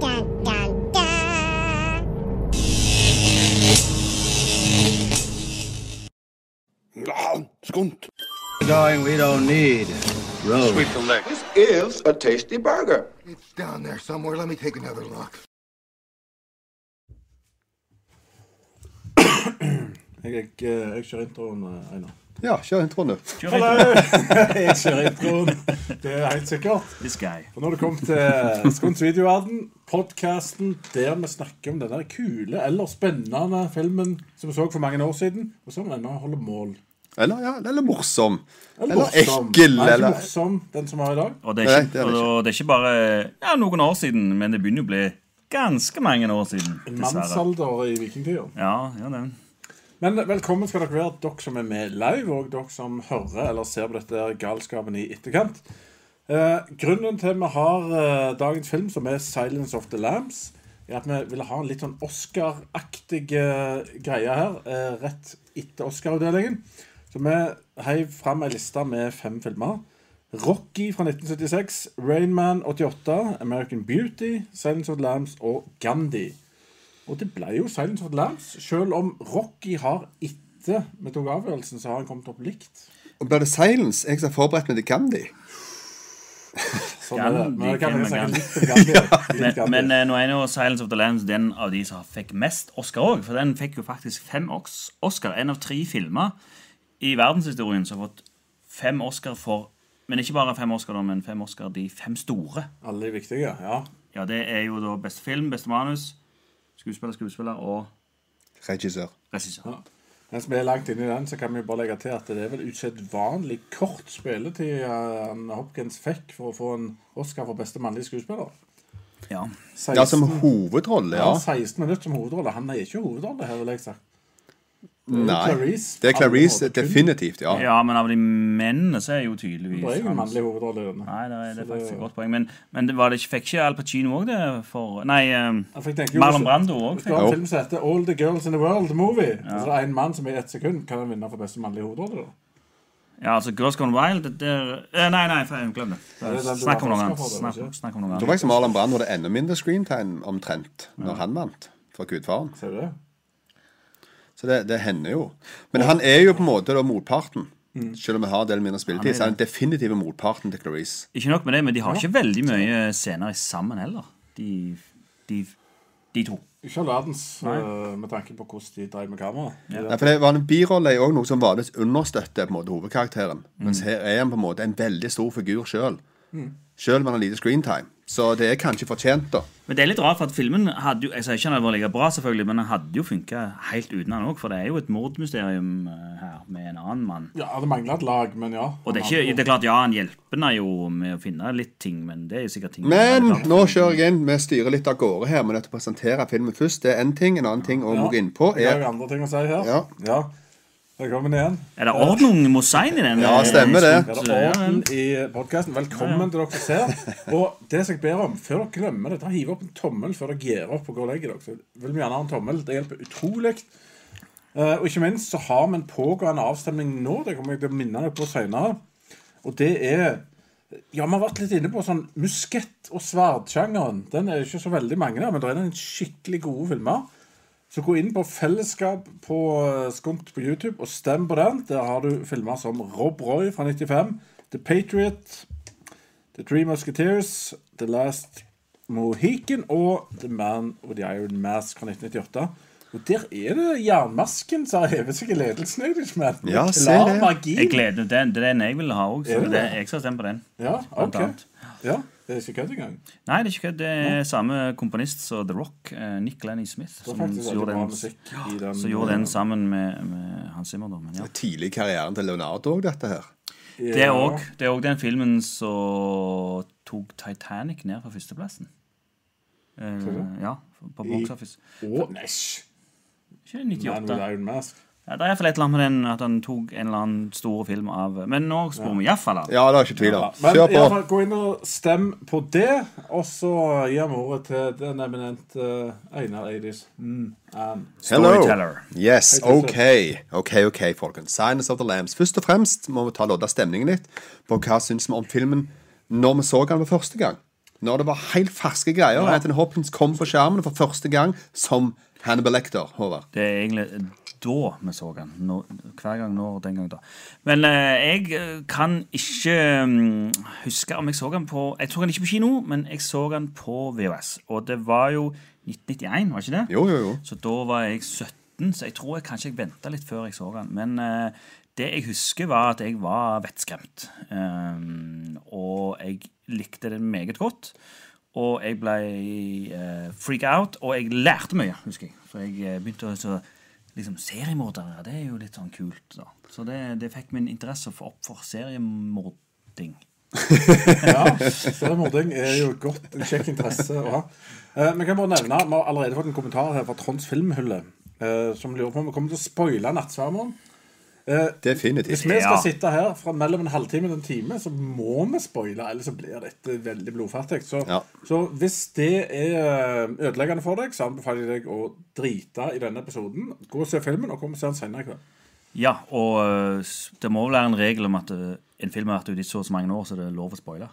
dun, dun, dun. Skunt. Going, we don't need roads. This is a tasty burger. It's down there somewhere. Let me take another look. Jeg, jeg, jeg kjører introen, eh, Einar. Ja, kjør introen, du. Hallo! Jeg kjører introen. Det er helt sikkert. This guy. Og nå er det kommet til Skunds videoverden, podkasten der vi snakker om denne kule eller spennende filmen som vi så for mange år siden, og som ennå holder mål. Eller, ja, eller morsom. Eller, morsom. ekkel, Nei, ikke morsom, den som er i dag. Og det er Nei, ikke, det er det og det er ikke bare ja, noen år siden, men det begynner å bli ganske mange år siden. En mannsalder i vikingtida. Ja, ja, det. Men velkommen skal dere være, dere som er med live, og dere som hører eller ser på dette galskapen i etterkant. Eh, grunnen til at vi har eh, dagens film, som er 'Silence of the Lambs', er at vi ville ha en litt sånn Oscar-aktig eh, greie her, eh, rett etter Oscar-utdelingen. Så vi heiv fram ei liste med fem filmer. Rocky fra 1976, Rainman 88, American Beauty, Silence of the Lambs og Gandhi. Og det ble jo Silence of the Lambs, selv om Rocky har etter vi tok avgjørelsen, så har han kommet opp likt. Og ble det Silence? Jeg som har forberedt meg til Gandhi. Sånn er det. Men jeg kan Gandhi. Litt Men, men eh, nå er jo Silence of the Lambs den av de som fikk mest Oscar òg. For den fikk jo faktisk fem Oscar. En av tre filmer i verdenshistorien som har fått fem Oscar for Men ikke bare fem Oscar, da, men fem Oscar de fem store. Alle de viktige, ja. Ja, Det er jo da beste film, beste manus, skuespiller, skuespiller og Regissør. regissør. Mens vi er langt inne i den, så kan vi bare legge til at det er vel usedvanlig kort spilletid eh, Hopkins fikk for å få en Oscar for beste mannlige skuespiller. Ja. 16, Ja, som hovedrolle, ja, ja. 16 minutter som hovedrolle. Han er ikke hovedrolle her, vil jeg si. Nei. Clarice. Det er Clarice, definitivt, ja. ja, men av de mennene så er jo tydeligvis Det er jo hans- mannlig hovedrolle. Nei, det er, det er faktisk et godt poeng. Men, men det var det ikke, fikk ikke Al Pacino òg det for Nei, eh, jo- Marlon Brando òg. Hvis du har en film som heter All the Girls in the World, Movie, movie, så det er en mann som i ett sekund kan vinne for beste mannlige hovedrolle. da. Ja, altså Girls Gone Wild der, det, eh, Nei, nei, glem det. Snakk om noe annet. Snakk, snakk om noe Jeg tror annet. faktisk Marlon Brando hadde enda mindre screentime omtrent når han vant for Gudfaren. Ser du det? Så det, det hender jo. Men han er jo på en måte da motparten. Mm. Selv om vi har en del mindre spilletid, så er han definitivt motparten til Clarice. Ikke nok med det, men de har ikke veldig mye scener sammen heller, de, de, de to. Ikke all verdens eh, med tanke på hvordan de drev med kamera. Nei, for det var En birolle er også noe som vanligvis understøtter på en måte hovedkarakteren. Mm. Mens her er han på en måte en veldig stor figur sjøl. Sjøl om han har lite screentime. Så det er kanskje fortjent, da. Men det er litt rart, for at filmen hadde jo Jeg sier ikke den var like bra, selvfølgelig, men den hadde jo funka helt uten han òg, for det er jo et mordmysterium eh, her med en annen mann. Ja, det mangler et lag, men ja. Og det er, ikke, det er klart, ja, han hjelper henne jo med å finne litt ting, men det er jo sikkert ting Men nå kjører jeg inn. Vi styrer litt av gårde her. Men å presentere filmen først, det er én ting. En annen ting å må gå inn på er... har er jo andre ting å si her. Ja. ja. Velkommen igjen. Er det ordnung Mosein i den? Ja, stemmer det. Er det orden i podkasten? Velkommen til dere som ser. Og det som jeg ber om, før dere glemmer det, ta hiv opp en tommel før dere gir opp og går og legger dere. Så vil vi gjerne ha en tommel. Det hjelper utrolig. Eh, og ikke minst så har vi en pågående avstemning nå. Det kommer jeg til å minne dere på senere. Og det er Ja, vi har vært litt inne på sånn muskett- og sverdsjangeren. Den er jo ikke så veldig mange der, men det er en skikkelig gode filmer. Så gå inn på Fellesskap på eh, Skunt på YouTube og stem på den. Der har du filmer som Rob Roy fra 95, The Patriot, The Three Musketeers, The Last Mohican og The Man with the Iron Mask fra 1998. Og der er det jernmasken som har hevet seg i ledelsen. Men Ja, se det. magi. Jeg gleder meg. Det det er den jeg vil ha òg, jeg skal stemme på den. Ja, ok. Ja, det er ikke kødd engang. Nei, det er ikke kødd. Det er samme komponist som The Rock, eh, Nick Lenny Smith, som, gjorde den, den. som gjorde den sammen med, med Hans Zimmer. Da. Men ja. tidlig i karrieren til Leonardo òg, dette her. Det er òg den filmen som tok Titanic ned fra førsteplassen. Uh, ja, på box office. Å, næsj! Ikke Man with 98. Iron Mask. Ja, det er iallfall et eller annet med den at han tok en eller annen store film av Men nå spør vi iallfall av. Ja, det er ikke tvil om. Men Kjør i på. fall, gå inn og stem på det, og så gir vi ordet til den eminente uh, Einar Eidis. Mm. Storyteller. Yes, OK. OK, ok, folkens. Silence of the Lambs. Først og fremst må vi ta lodda stemningen litt på hva syns vi om filmen når vi så den for første gang. Når det var helt ferske greier. Anthony Hopkins kom på skjermen for første gang som Hannibal Lecter. Håvard. Det er egentlig da vi så den. Nå, hver gang nå, den gang da. Men eh, jeg eh, kan ikke um, huske om jeg så den på Jeg så den ikke på kino, men jeg så den på VHS. Og det var jo 1991, var ikke det? Jo, jo, jo. Så da var jeg 17, så jeg tror jeg kanskje jeg venta litt før jeg så den. Men eh, det jeg husker, var at jeg var vettskremt. Um, og jeg likte den meget godt. Og jeg ble uh, freak out, og jeg lærte mye, husker jeg. For jeg eh, begynte å så, liksom, Seriemordere, det er jo litt sånn kult. da. Så det, det fikk min interesse for, opp for seriemording. Ja, Seriemording er jo godt, en kjekk interesse å ha. Eh, Vi kan bare nevne, vi har allerede fått en kommentar her fra Trons Filmhylle, eh, som lurer på om vi kommer til å spoile Nattsvermeren. Eh, Hvis vi skal Ja. sitte her fra mellom en halvtime og en time, så må vi spoile, ellers så blir dette veldig blodfattig. Så, Ja. så hvis det er eh, ødeleggende for deg, så anbefaler jeg deg å drite i denne episoden. Gå og se filmen, og kom og se den senere i kveld. Ja, og øh, det må vel være en regel om at en film har vært ute i så og så mange år, så det er lov å spoile.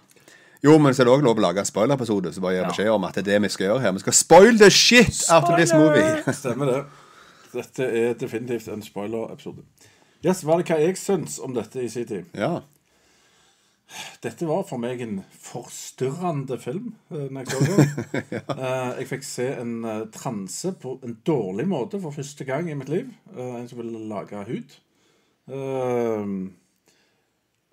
Jo, men så er det òg lov å lage en spoilerepisode. Så bare gi Ja. beskjed om at det er det vi skal gjøre her. Vi skal spoil the shit out of this movie. Stemmer det. Dette er definitivt en spoiler-episode. Yes, Var det hva jeg syns om dette i sin tid? Ja. Dette var for meg en forstyrrende film. eh, Når jeg, så den. Eh, jeg fikk se en eh, transe på en dårlig måte for første gang i mitt liv. En som ville lage hud. Eh,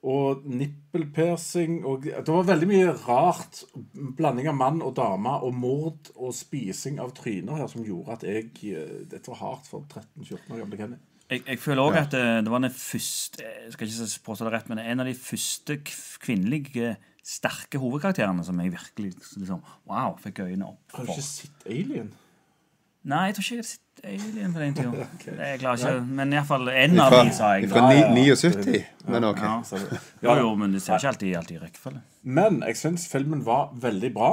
og nippelpersing og Det var veldig mye rart. Blanding av mann og dame og mord og spising av tryner her som gjorde at jeg Dette var hardt for 13-14 år gamle Kenny. Jeg, jeg føler òg at øh, det var den første Jeg skal ikke påstå det rett, men en av de første kvinnelige sterke hovedkarakterene som jeg virkelig liksom, wow, fikk øynene opp Har du ikke sett Alien? Nei, jeg tror ikke jeg hadde sett Alien på den tida. Jeg klarer ikke Men iallfall en av dem, de, sa jeg. fra Ja, ja, ni- ja. 79. Men OK. Ja. Jo, jo, men det ser ikke alltid, alltid i rekkefølge. Men jeg syns filmen var veldig bra.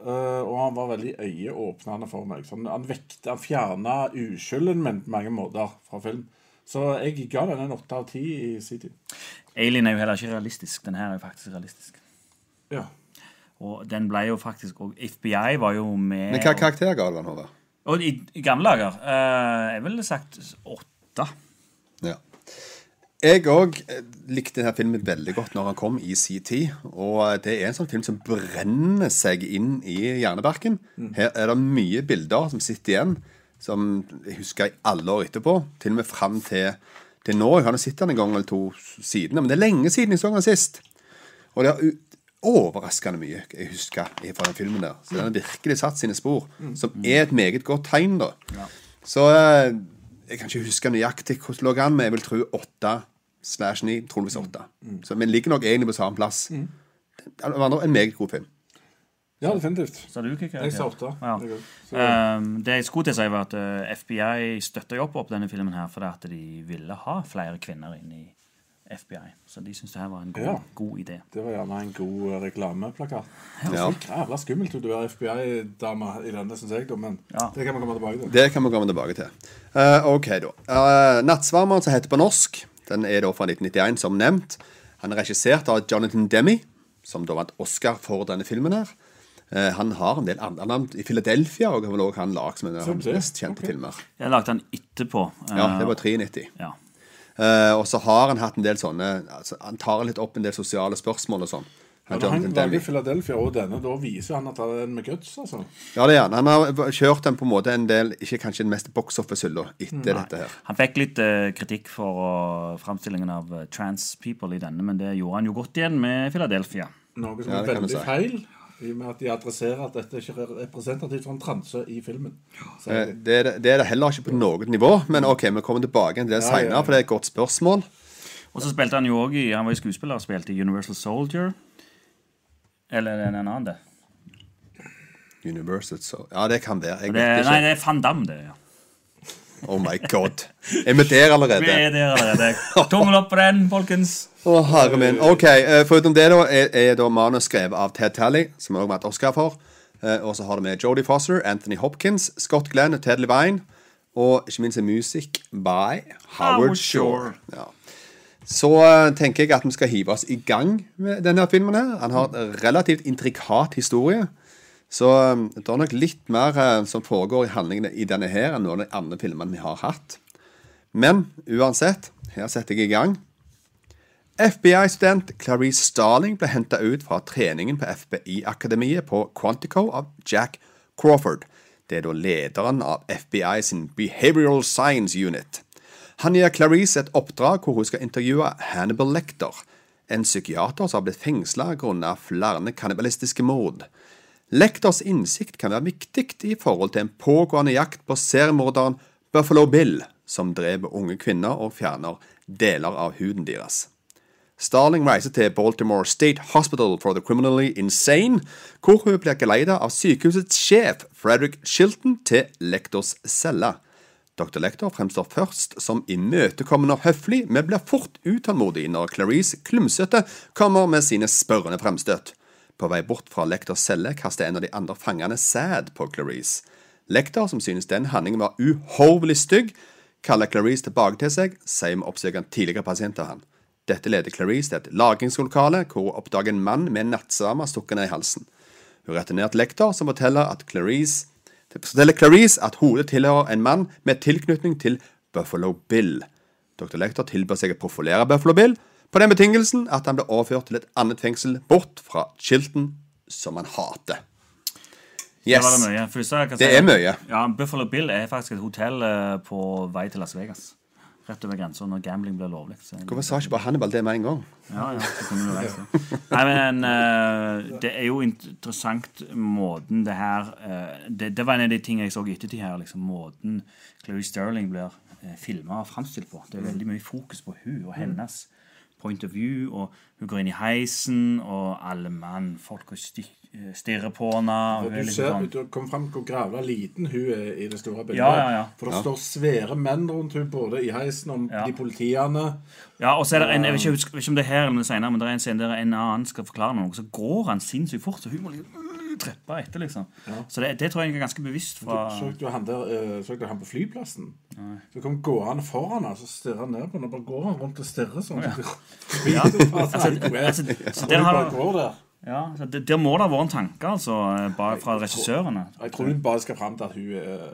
Uh, og han var veldig øyeåpnende for meg. Sånn, han vekte, han fjerna uskylden min på mange måter fra film. Så jeg ga den en åtte av ti i sin tid. Alien er jo heller ikke realistisk. Den her er jo faktisk realistisk. Ja. Og den ble jo faktisk Og FBI var jo med Men hva karakter ga du den, Håvard? Og i, i gamle dager Uh, Jeg ville sagt åtte. Ja. Jeg òg likte denne filmen veldig godt når han kom i sin tid. Og det er en sånn film som brenner seg inn i hjernebarken. Her er det mye bilder som sitter igjen, som jeg husker i alle år etterpå. Til og med fram til, til nå. Jeg har sett den en gang eller to siden, men det er lenge siden jeg så den sist. Og det er overraskende mye jeg husker fra den filmen der. Så den har virkelig satt sine spor, som er et meget godt tegn, da. Så eh, jeg kan ikke huske nøyaktig hvordan det lå an, men jeg vil tro åtte slash ni. Troligvis åtte. Så vi ligger nok egentlig på samme plass. Det var en meget god film. Ja, definitivt. Sa du ikke? Jeg sa åtte. Ja. Um, det jeg skulle til å si, var at eh, FBI støtta jo opp opp denne filmen her fordi at de ville ha flere kvinner inn i FBI. Så de syntes det her var en god, Ja. god idé. Det var gjerne en god eh, reklameplakat. Det Ja. er så jævla skummelt å være FBI-dame i denne, syns jeg. Men Ja. det kan vi komme tilbake til. Det kan vi komme tilbake til. Uh, ok, da. Uh, 'Nattsvarmeren', som heter på norsk, den er da fra 1991, som nevnt. Han er regissert av Jonathan Demme, som da vant Oscar for denne filmen her. Eh, han har en del andre navn. I Philadelphia og har vel også han lagd som en av hans mest kjente okay. filmer. Jeg lagde den etterpå. Ja, det var eh, 93. ja. Eh, og så har han hatt en del sånne altså, Han tar litt opp en del sosiale spørsmål og sånn. Han Når han lager Philadelphia og denne, da viser han at han er den med guts, altså. Ja, det er han. Han har kjørt den på en måte en del Ikke kanskje den meste box office-hylla etter dette her. Han fikk litt uh, kritikk for uh, framstillingen av eh, trans people i denne, men det gjorde han jo godt igjen med Philadelphia. Noe som Ja, er veldig si. feil, i og med at de adresserer at dette ikke er representativt for en transe i filmen. Eh. Det er, det- det er det heller ikke på noe nivå, men OK, vi kommer tilbake til det Ja, ja, ja. for det er et godt spørsmål. Og så spilte han jo også i Han var jo skuespiller og spilte i Universal Soldier. Eller er det en annen, det? Universal, Soldier Ja, det kan være. Jeg det vet nei, det er Van Damme, det. ja. Oh my god. Er vi der Vi er allerede? der allerede. Tommel opp på den, folkens. Å, herre min. OK. eh, Foruten det, da, er, er da manus skrevet av Ted Talley, som også vant Oscar for. Eh, Og så har det med Jodie Foster, Anthony Hopkins, Scott Glenn og Ted Levine. Og ikke minst er musikk by Howard Howard Shore. Ja. Så eh, tenker jeg at vi skal hive oss i gang med denne filmen. her. Han har en relativt intrikat historie. Så det er nok litt mer som foregår i handlingene i denne her enn noen av de andre filmene vi har hatt. Men uansett, her setter jeg i gang. FBI-student Clarice Starling ble henta ut fra treningen på FBI-akademiet på Quantico av Jack Crawford. Det er da lederen av FBI sin Behavioral Science Unit. Han gir Clarice et oppdrag hvor hun skal intervjue Hannibal Lecter, en psykiater som har blitt fengsla grunnet flere kannibalistiske mord. Lecters innsikt kan være viktig i forhold til en pågående jakt på seriemorderen Buffalo Bill, som dreper unge kvinner og fjerner deler av huden deres. Starling reiser til Baltimore State Hospital for the Criminally Insane, hvor hun blir geleida av sykehusets sjef, Frederick Shilton, til Lektors celle. Dr. Lector fremstår først som imøtekommende og høflig, men blir fort utålmodig når Clarice klumsete kommer med sine spørrende fremstøt. På vei bort fra Lektors celle kaster en av de andre fangene sæd på Clarice. Lektor, som synes den handlingen var uhorvelig stygg, kaller Clarice tilbake til seg, sier vi oppsøker en tidligere pasient av han. Dette leder Clarice til et lagringslokale, hvor hun oppdager en mann med en nattsame stukket ned i halsen. Hun returnerer til lektor, som forteller, at Clarice, forteller Clarice at hodet tilhører en mann med tilknytning til Buffalo Bill. Dr. Lektor tilbyr seg å profilere Buffalo Bill, på den betingelsen at han blir overført til et annet fengsel bort fra Chilton, som han hater. Yes. det mye. Først, jeg kan Det si- er mye. Ja, Buffalo Bill er faktisk et hotell eh, på vei til Las Vegas. Rett over grensa når gambling blir lovlig. Hvorfor sa ikke bare Hannibal det med en gang? Ja, ja, så kunne du reise. Nei, men uh, det er jo interessant måten det her uh, det, det var en av de tingene jeg så i ettertid her. liksom Måten Clary Sterling blir uh, filma og framstilt på. Det er veldig mye fokus på hun og hennes point of view. Og hun går inn i heisen, og alle mann, folk og eh, stirrer på henne. og Du ser, sånn- du kom frem hvor grævla liten hun er i det store bildet. Ja, ja, ja. For det står svære menn rundt hun både i heisen og Ja. de politiene. Ja, og så er det en, jeg vet ikke, vet ikke om det er her eller det er senere, men det er en scene der en annen skal forklare noe, så går han sinnssykt fort, så hun må liksom treppe etter, liksom. Så det, det tror jeg er ganske bevisst fra Så du han der eh, så du han på flyplassen? Så kom gående foran han, så stirrer han ned på han, og bare går han rundt og stirrer sånn. Ja. altså, så der har du- går der. Ja, så det, Der må det ha vært en tanke altså, bare fra regissørene. Jeg tror hun bare skal fram til at hun er,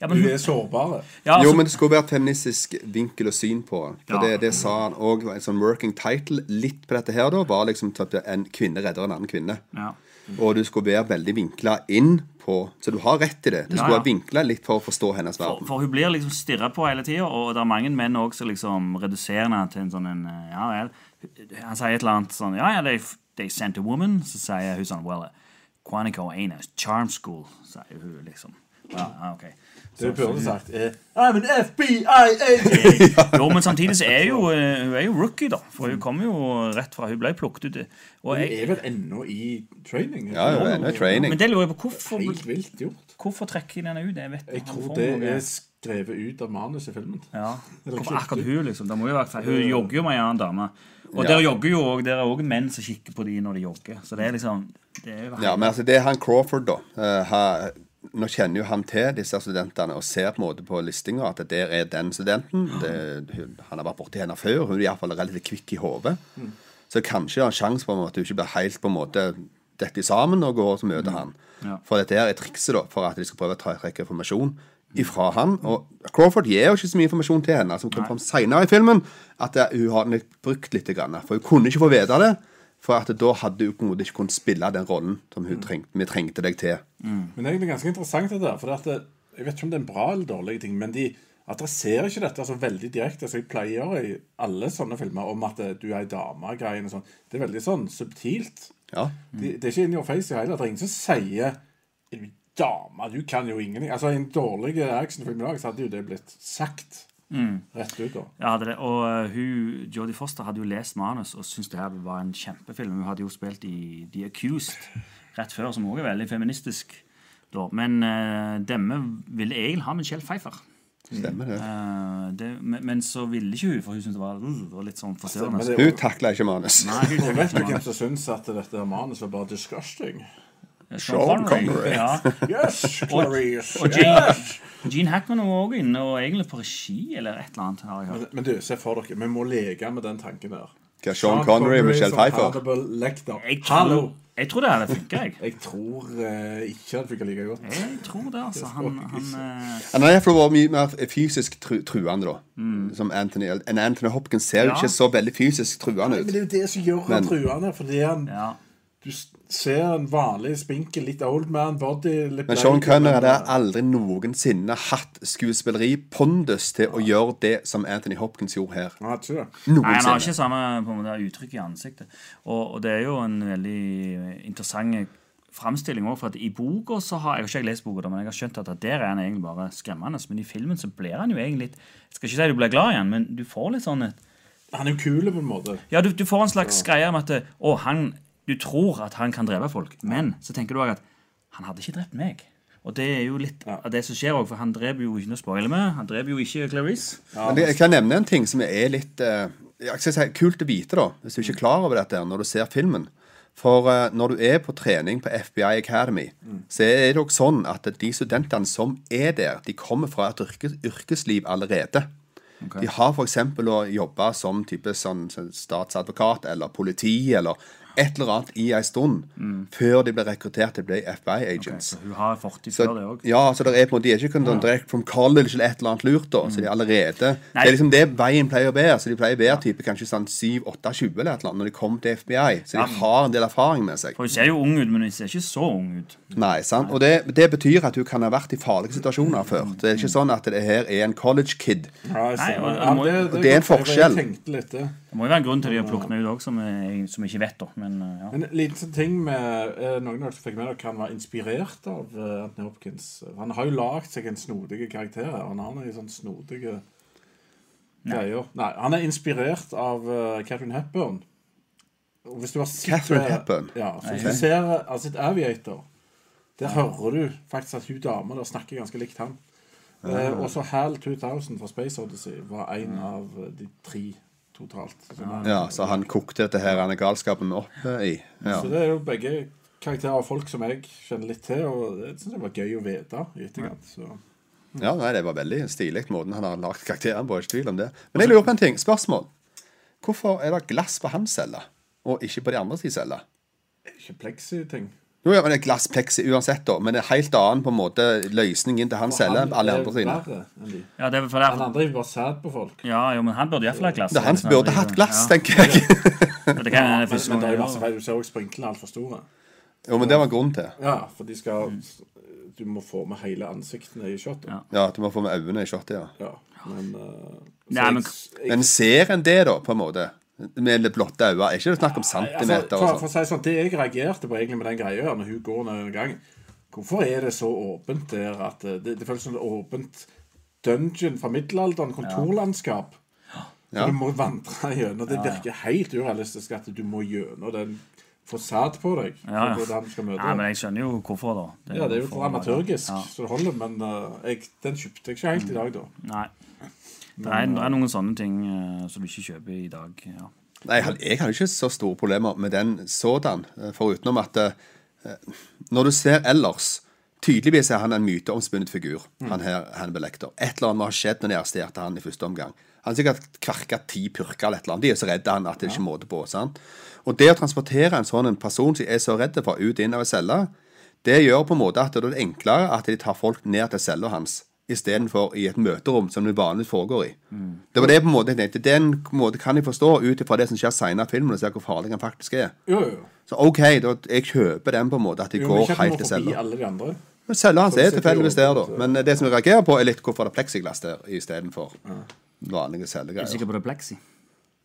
Ja, men hun er sårbar. ja, altså, Jo, men det skulle være et feministisk vinkel og syn på. For Ja. det, det sa han òg. En sånn working title litt på dette her, da, var liksom at en kvinne redder en annen kvinne. ja. Og du skulle være veldig vinkla inn på Så du har rett i det. Du Ja, skulle ja. være vinkla litt for å forstå hennes For, verden. for hun blir liksom stirra på hele tida, og det er mange menn også som liksom reduserer henne til en sånn en eh, Ja vel. Han sier et eller annet sånn Ja, ja, they, they sent a woman. Så sier hun sånn Well, Quantico ain't a charm school, sier hun liksom. Ja, ja, ok. Det du burde sagt, er I'm an FBI agent! Jo, men samtidig så er jo eh, hun er jo rookie, da. For hun kom jo rett fra Hun ble plukket ut. Og Hun er vel ennå i training? Ja, hun er ennå i training. men det lurer jeg på. Hvorfor, Helt vilt gjort. hvorfor trekker de henne ut? Jeg vet Jeg tror det er er skrevet ut av manus i filmen. Ja. Hvorfor akkurat hun, liksom? Det må jo være. Hun jogger jo med en annen dame. Og Ja. der jogger jo også, der er òg menn som kikker på de når de jogger. Så det er liksom det er jo Ja, men altså, det er han Crawford, da. Uh, ha, nå kjenner jo han til disse studentene og ser på en måte på listinga at der er den studenten. Det, hun, han har vært borti henne før. Hun er iallfall relativt kvikk i hodet. Så kanskje har en sjanse på en måte at hun ikke blir helt på en måte dette sammen og går og møter han. Ja. For dette her er trikset da, for at de skal prøve å trekke informasjon ifra han. Og Crawford gir jo ikke så mye informasjon til henne, som kom fram senere i filmen, at eh, hun har den brukt litt. For hun kunne ikke få vite det. For at da hadde hun på en måte ikke kunnet spille den rollen som hun trengte, vi trengte deg til. Men det er egentlig ganske interessant det der. For at det, jeg vet ikke om det er en bra eller dårlig ting, men de adresserer ikke dette så veldig direkte, som jeg pleier i alle sånne filmer, om at eh, du er ei dame-greien og sånn. Det er veldig sånn subtilt. Ja. De, det er ikke in your face i hele tatt. Det er ingen som sier Er dame? Du kan jo ingenting. Altså, I en dårlig actionfilm i dag så hadde jo det blitt sagt rett ut. da. Ja, hadde det. Og uh, hun, Jodie Foster hadde jo lest manus og syntes det her var en kjempefilm. Hun hadde jo spilt i The Accused rett før, som også er veldig feministisk. Da. Men uh, Demme ville egentlig ha Michelle Pfeiffer. Stemmer det. Uh, det men, men så ville ikke hun, for hun syntes det var, uh, var litt sånn forstyrrende. Hun takla ikke manus. Nei, hun vet du hvem som syns at dette manuset manus var bare disgusting? Sean Connery. Ja. Yes, Clarice. Og Gene, Gene Hackman var også inne, og egentlig på regi eller et eller annet. har jeg hørt. Men, men du, se for dere, vi må leke med den tanken der. Hva, Sean Connery og Michelle Pfeiffer? Jeg tror, Hallo! jeg tror det hadde funka, jeg. Jeg tror uh, ikke det funka like godt. Jeg tror det, altså. Han, han eh, Han har iallfall vært mye mer fysisk tru truende, da. Som Anthony En Anthony Hopkins ser jo Ja. ikke så veldig fysisk truende ut. Men det er jo det som gjør han truende. Fordi han, Ja. Du ser en vanlig spinkel, litt old man body litt Men Sean Cunner hadde aldri noensinne hatt skuespilleri pondus til å gjøre det som Anthony Hopkins gjorde her. Nei, han har ikke samme på en måte, uttrykk i ansiktet. Og, og det er jo en veldig interessant framstilling òg, for at i boka så har Jeg har ikke lest boka, men jeg har skjønt at der er han egentlig bare skremmende. Men i filmen så blir han jo egentlig litt Jeg skal ikke si du blir glad i han, men du får litt sånn et Han er jo kul på en måte. Ja, du, du får en slags greie om at Å, han Du tror at han kan drepe folk, men så tenker du òg at han hadde ikke drept meg. Og det er jo litt av det som skjer òg, for han dreper jo ikke noe spoiler med. Han dreper jo ikke Clarice. Men jeg kan nevne en ting som er litt eh, jeg skal si, kult å vite, da, hvis du ikke er klar over dette når du ser filmen. For eh, når du er på trening på FBI Academy, så er det også sånn at de studentene som er der, de kommer fra et yrkes, yrkesliv allerede. De har f.eks. å jobbe som type sånn, sånn statsadvokat eller politi eller et eller annet i en stund før de blir rekruttert til å bli FBI-agents. Så hun har fortid før det òg. ja, så det er på en måte, de er ikke kun ja. direkte from college eller et eller annet lurt, da. Så de er allerede Nei. Det er liksom det veien pleier å være. Så de pleier å være type kanskje sånn 7-8-20 eller et eller annet når de kommer til FBI. Så de har en del erfaring med seg. For hun ser jo ung ut, men hun ser ikke så ung ut. Nei, sant? Og det, det betyr at du kan ha vært i farlige situasjoner før. Det er ikke sånn at det her er en college kid. Nei, og- det, og det er en forskjell. Det. Må jo være en grunn til at de har plukket henne ut òg, som, som ikke vet, da. Men eh, ja. En liten sånn ting med eh, Noen av dere fikk med dere han var inspirert av eh, Anthony Hopkins. Han har jo lagd seg en snodig karakter. Han har noen sånn snodige greier. Nei, han er inspirert av uh, Catherine Hepburn. Og hvis du har sett Catherine Hepburn? Ja, så hvis du ser altså sitt Aviator, der hører du faktisk at hun dama der snakker ganske likt han. Eh, også HAL 2000 fra Space Odyssey var en av eh, de tre totalt. Så, Ja, Så han kokte dette her denne galskapen opp i. Ja. så det er jo begge karakterer av folk som jeg kjenner litt til, og det synes jeg var gøy å vite i etterkant. Så. ja, nei, det var veldig stilig måten han har lagd karakteren på. Ikke tvil om det. Men jeg lurer på en ting. Spørsmål. Hvorfor er det glass på hans celle, og ikke på de andre sin celle? Ikke plexi-ting. Jo, ja, men det er glassplekse uansett, da. Men det er helt annen på en måte løsning inn til han selger. Han, alle andre sine. ja, det er for Han det, andre er bare sæd på folk. ja, jo, men han burde iallfall ha glass. Det er han som burde hatt glass, Ja. tenker jeg. Det kan hende Men, men det er jo masse feil. Du ser også sprinklene altfor store. Jo, men det var grunnen til. Ja, for de skal Du må få med hele ansiktene i shotet. Ja. Ja, du må få med øynene i shotet, ja. Ja, men uh, Nei, men- Men ser en det, da, på en måte? Med det blotte øyne? Er ikke det snakk om centimeter Altså, for, for sånn? å si det sånn, Det jeg reagerte på egentlig med den greia her, når hun går ned en gang Hvorfor er det så åpent der at eh, det, det føles som et åpent dungeon fra middelalderen, kontorlandskap? Ja. Du må vandre gjennom. Det virker helt urealistisk at du må gjennom den få sæd på deg. Ja, ja. for det han skal møte. Nei, men jeg skjønner jo hvorfor, da. ja, det er jo for- amatørgisk, Ja. så det holder. Men uh, jeg, den kjøpte jeg ikke helt i dag, da. Nei. Det er, det er noen sånne ting eh, som du ikke kjøper i dag. Ja. Nei, jeg hadde- ikke så store problemer med den sådan, eh, forutenom at eh, når du ser ellers Tydeligvis er han en myteomspunnet figur, han her Hannibal Lecter. Et eller annet må ha skjedd når de arresterte han i første omgang. Han har sikkert kverka ti purker eller et eller annet. De er så redde han at det ikke er måte på. sant? Og det å transportere en sånn en person som er så redd for, ut inn av ei celle, det gjør på en måte at det er enklere at de tar folk ned til cella hans istedenfor i et møterom som det vanligvis foregår i. Det var det på en måte jeg tenkte. Den måte kan jeg forstå ut ifra det som skjer senere i filmen, og se hvor farlig han faktisk er. Jo, jo. Så OK, da, jeg kjøper den på en måte, at de jo går helt til forbi cella. de hans er det tilfeldigvis der, da. Men det som jeg reagerer på, er litt hvorfor det er pleksiglass der istedenfor vanlige Er du cellegreier. sikker på det er pleksi?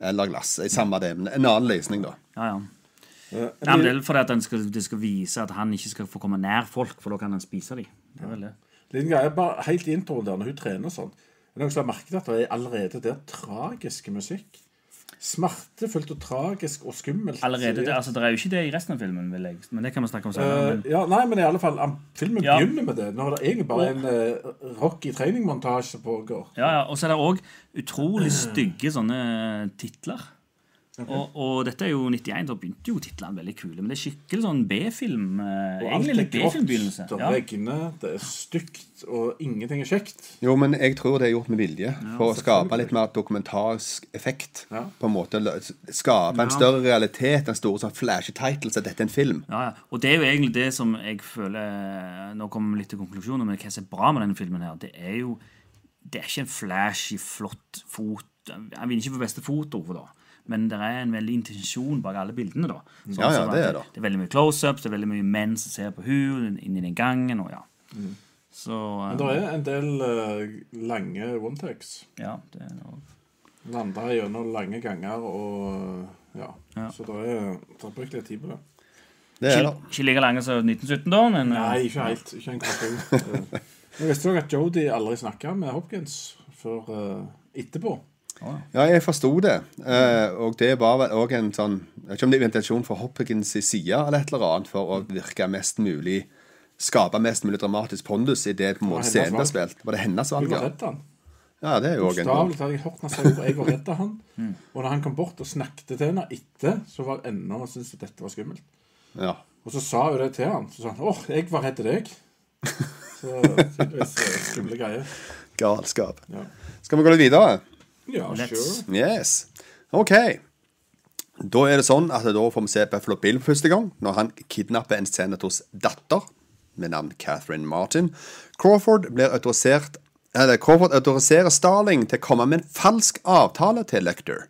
Eller glass. I samme det, men en annen løsning, da. Ja, ja. Eh, Ja, men det er fordi at den skal, det skal vise at han ikke skal få komme nær folk, for da kan han spise dem. Det er vel det. Liten greie, bare helt introen der, når hun trener sånn. Er det noen som har merket at det er allerede der tragisk musikk? Smertefullt og tragisk og skummelt. Allerede, det, altså, det er jo ikke det i resten av filmen, vil jeg. Men det kan vi snakke om senere. Uh, ja, nei, men i alle fall, filmen Ja. begynner med det. Nå er det egentlig bare en uh, i treningmontasje pågår. ja, ja. Og så er det òg utrolig stygge sånne titler. Og, og dette er jo 91, da begynte jo titlene veldig kule. Men det er skikkelig sånn B-film. eh, Og alt er grått, Ja. veggene, det er stygt, og ingenting er kjekt. Jo, men jeg tror det er gjort med vilje. For å skape litt mer dokumentarisk effekt. Ja. På en måte Skape en Ja. større realitet en store sånn flashy titles så dette er en film. Ja, ja. Og det er jo egentlig det som jeg føler Nå kommer vi litt til konklusjonen, men hva som er bra med denne filmen, her, det er jo Det er ikke en flashy, flott fot Han vinner ikke på beste foto, for da. Men det er en veldig intensjon bak alle bildene. da Så, Ja, ja, som det er det. det er veldig mye close-ups, det er veldig mye menn som ser på henne inni den gangen. Og ja. Så Men det er en del uh, lange one-takes. ja, det er noe Landa gjennom lange ganger og ja. Ja. Så det er, det er brukt litt tid på det. Det er det. ikke like lange som 1917, da, men eh, Nei, ikke helt. Ikke en. Eh, Jeg visste nok at Jodie aldri snakka med Hopkins før uh, etterpå. Ja, jeg forsto det. Eh, og det var vel òg en sånn Jeg vet ikke om det er intensjon fra Hopkins' side eller et eller annet for å virke mest mulig Skape mest mulig dramatisk pondus i det på en måte scenen er spilt. Var det hennes valg? Ja, ja det er jo òg en Bokstavelig talt. Jeg hørte han si at 'jeg var redd av han'. Og når han kom bort og snakket til henne etter, så var ennå syntes at dette var skummelt. Ja. Og så sa hun det til han. Så sa han 'Å, jeg var redd deg'. Så tydeligvis eh, skumle greier. Galskap. Ja. Skal vi gå litt videre? Ja, Let's. sure. Yes. OK. Da er det sånn at da får vi se Buffalo Bill for første gang, når han kidnapper en senators datter med navn Catherine Martin. Crawford blir autorisert eller Crawford autoriserer Starling til å komme med en falsk avtale til Lector.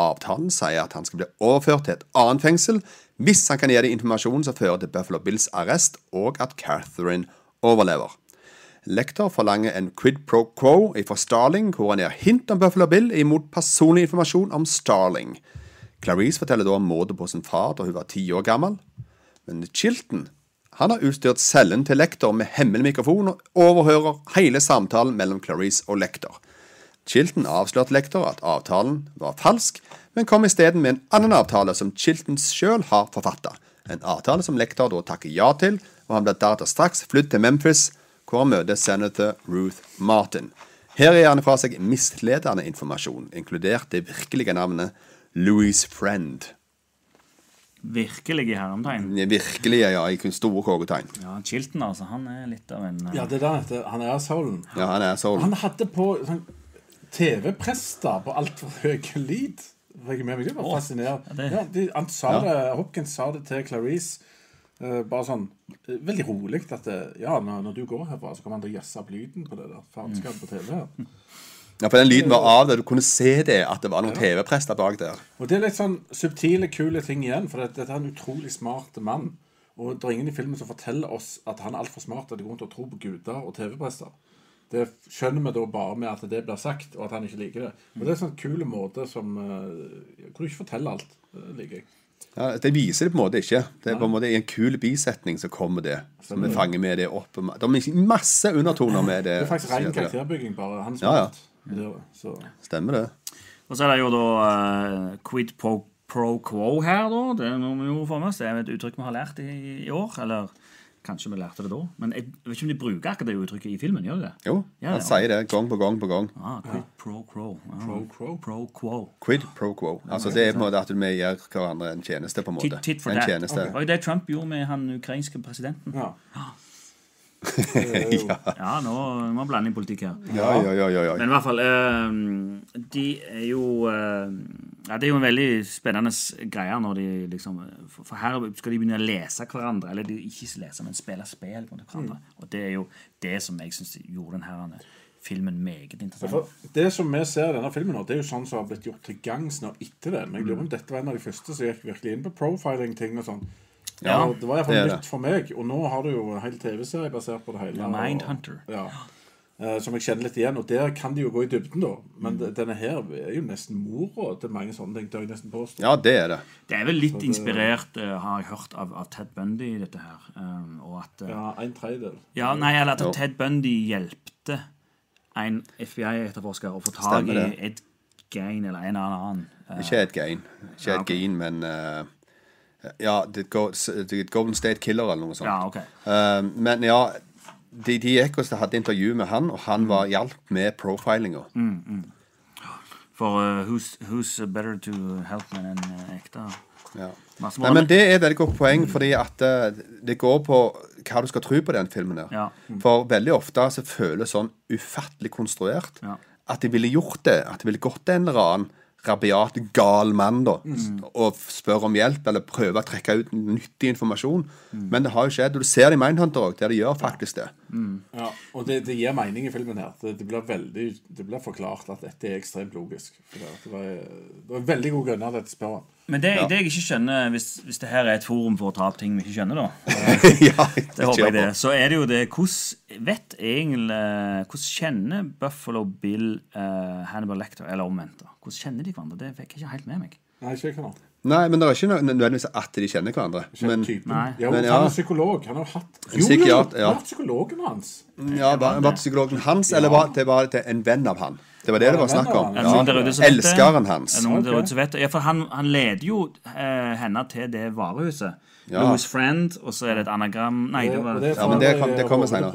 Avtalen sier at han skal bli overført til et annet fengsel hvis han kan gi dem informasjon som fører til Buffalo Bills arrest, og at Catherine overlever. Lecter forlanger en quid pro quo fra Starling, hvor han gir hint om Buffalo Bill imot personlig informasjon om Starling. Clarice forteller da om mordet på sin far da hun var ti år gammel. Men Chilton han har utstyrt cellen til Lektor med hemmelig mikrofon og overhører hele samtalen mellom Clarice og Lektor. Chilton avslørte Lektor at avtalen var falsk, men kom isteden med en annen avtale som Chilton sjøl har forfatta. En avtale som Lektor da takker ja til, og han blir deretter straks flydd til Memphis, hvor han møter senator Ruth Martin. Her gir han fra seg misledende informasjon, inkludert det virkelige navnet Louis Friend. virkelig i hermetegn. Virkelig, ja, i kun store kogetegn. Ja, Chilton, altså. Han er litt av en uh... Ja, det er det. Han er soulen. Ja, han er soulen. Han hadde på sånn TV-prester på altfor høy lyd. Jeg. Det var fascinerende. ja, det- Ja, de, han sa Ja. det, Hopkins sa det til Clarice. Eh, bare sånn eh, veldig rolig at det, ja, når, når du går herfra, så kommer han til å jazze opp lyden på det der faenskapet på TV. her. Ja, for den lyden var av det. Du kunne se det, at det var noen TV-prester bak der. Og det er litt sånn subtile, kule ting igjen, for det, dette er en utrolig smart mann. Og det er ingen i filmen som forteller oss at han er altfor smart til å tro på guder og TV-prester. Det skjønner vi da bare med at det blir sagt, og at han ikke liker det. Og det er en sånn kul måte som uh, Hvor du ikke forteller alt. Det liker jeg. Ja, Det viser det på en måte ikke. Det er på en måte i en kul bisetning så kommer det. Så vi fanger med det opp. Det er masse undertoner med det. Det er faktisk ren karakterbygging, bare. Han er Ja, ja. smart. Er Stemmer det. Og så er det jo da uh, quid pro, pro quo her, da. Det må vi jo få med oss. Det er et uttrykk vi har lært i, i år. Eller kanskje vi lærte det da. Men jeg vet ikke om de bruker akkurat det uttrykket i filmen. Gjør de det? Jo, Ja, han ja. sier det gang på gang på gang. Ah, quid pro quo. Ja. Pro quo. Pro quo. Quid pro quo. Altså Det er på en måte at vi gjør hverandre en tjeneste, på en måte. Tit, tit for en that. tjeneste. Og det Trump gjorde med han ukrainske presidenten. ja. Ja, ja, nå må vi blande inn politikk her. Ja, ja, ja, ja, ja. Men i hvert fall eh, De er jo eh, Ja, det er jo en veldig spennende greie når de liksom For her skal de begynne å lese hverandre. Eller de ikke lese, men spille spill mot hverandre. Og det er jo det som jeg syns gjorde denne filmen meget interessant. Ja, det som vi ser i denne filmen, nå, det er jo sånn som har blitt gjort til gangs nå etter det. Men jeg lurer på om dette var en av de første som gikk virkelig inn på profiling-ting og sånn. Ja, ja, det var iallfall nytt for meg. Og nå har du jo en hel TV-serie basert på det hele. Ja, og- Mindhunter. Ja. Eh, som jeg kjenner litt igjen. Og der kan de jo gå i dybden, da. Men Mm. denne her er jo nesten mora til mange sånne ting. Det jeg nesten påstå. Ja, det er det. Det er vel litt inspirert, eh, har jeg hørt, av, av Ted Bundy, dette her. Um, og at eh, Ja, en tredjedel. Ja, nei, eller at Jo. Ted Bundy hjelpte en FBI-etterforsker å få tak i det. Ed Gain eller en eller annen. Ikke et gain. Ikke ok. gain, men uh... Ja, det går- det er Golden State Killer eller noe sånt. Ja, ok. Uh, men ja, de, de gikk og hadde intervju med han, og han var hjalp med profilinga. Mm. For uh, who's, who's better to help than enn uh, ekte? Ja. Nei, men Det er et veldig godt poeng, fordi at uh, det går på hva du skal tro på den filmen. der. Ja. For veldig ofte så føles sånn ufattelig konstruert Ja. at de ville gjort det. At de ville gått en eller annen rabiat, gal mann da, Mm. og spør om hjelp, eller prøver å trekke ut nyttig informasjon. Mm. Men det har jo skjedd. Og du ser det i Mindhunter òg, der de gjør faktisk det. Ja, og det, det gir mening i filmen her. Det, det, blir veldig, det blir forklart at dette er ekstremt logisk. For det, det, var, det var veldig gode grunner til at dette spør han. Men det, det jeg ikke skjønner, hvis, hvis det her er et forum for å ta opp ting vi ikke skjønner, da ja, Det håper jeg det. Så er det jo det Hvordan vet egentlig Hvordan kjenner Buffalo Bill uh, Hannibal Lecter, eller omvendt? da? Hvordan kjenner de hverandre? Det fikk jeg ikke helt med meg. Nei, ikke. Nei, men det er ikke nø- nødvendigvis at de kjenner hverandre. Men Ja, Men men ja. Han er psykolog. Han har jo hatt Jo, jo, ja. Hatt psykologen hans. ja, var, psykologen hans, eller var det var det en venn av han? Det var det det var snakk om. Det? Elskeren hans. Ja, for han, han leder jo eh, henne til det varehuset. Ja. Louis Friend, og så er det et anagram Nei, det var, Ja, men det kom- det eh, kommer senere.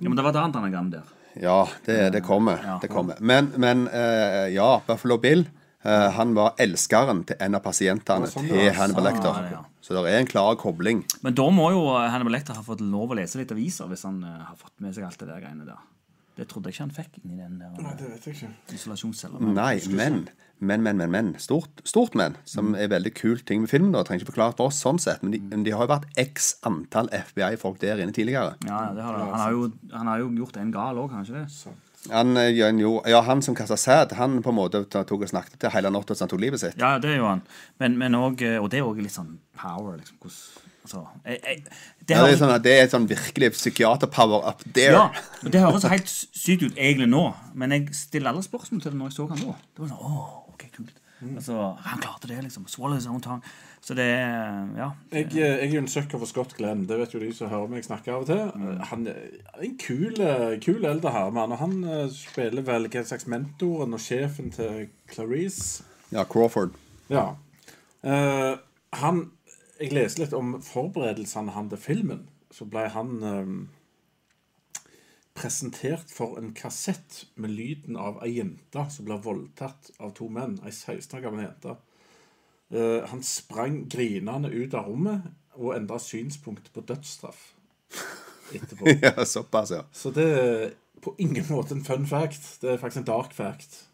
ja, men det var et annet anagram der. Ja, det, det kommer. Det kommer. Men, men eh, ja, Buffalo Bill eh, han var elskeren til en av pasientene sånn, til. Hannibal Lecter. Ah. Så det er en klar kobling. Men da må jo Hannibal Lecter ha fått lov å lese litt aviser hvis han eh, har fått med seg alt det der greiene der. Det trodde jeg ikke han fikk inni den der Nei, eh, det vet jeg ikke. isolasjonscella. Nei, men, men, men, men, men. Stort, stort men, som er veldig kult ting med filmen. da, Trenger ikke forklare for oss sånn sett, men de, de har jo vært x antall FBI-folk der inne tidligere. Ja, ja, det har. Han, har jo, han har jo gjort en gal òg, kanskje det? Han, eh, jo, ja, han som kasta sæd, han på en måte tok og snakket til hele natta som han tok livet sitt. Ja, det gjør han. Men, men også, og det er òg litt sånn power, liksom. Hvordan Altså jeg, jeg, det Ja, det, er sånn, at det er sånn virkelig psykiater-power up there. Ja, og det høres helt sykt ut egentlig nå, men jeg stiller alle spørsmål til det når jeg så han nå. Det var sånn, åh, ok, kult. Altså, han klarte det, liksom. Swallow his own tongue. Så det ja. Jeg, eh, jeg er jo en sucker for Scott Glenn. Det vet jo de som hører meg snakke av og til. Mm. Han er en kul, eh, kul eldre herremann. Og han eh, spiller vel hva slags mentoren og sjefen til Clarice. Ja, Crawford. Ja. Uh, han Jeg leste litt om forberedelsene han til filmen. Så ble han eh, presentert for en kassett med lyden av ei jente som ble voldtatt av to menn. Ei 16 år gammel jente. Eh, han sprang grinende ut av rommet og endra synspunkt på dødsstraff etterpå. ja, såpass, ja. Så det er på ingen måte en fun fact. Det er faktisk en dark fact.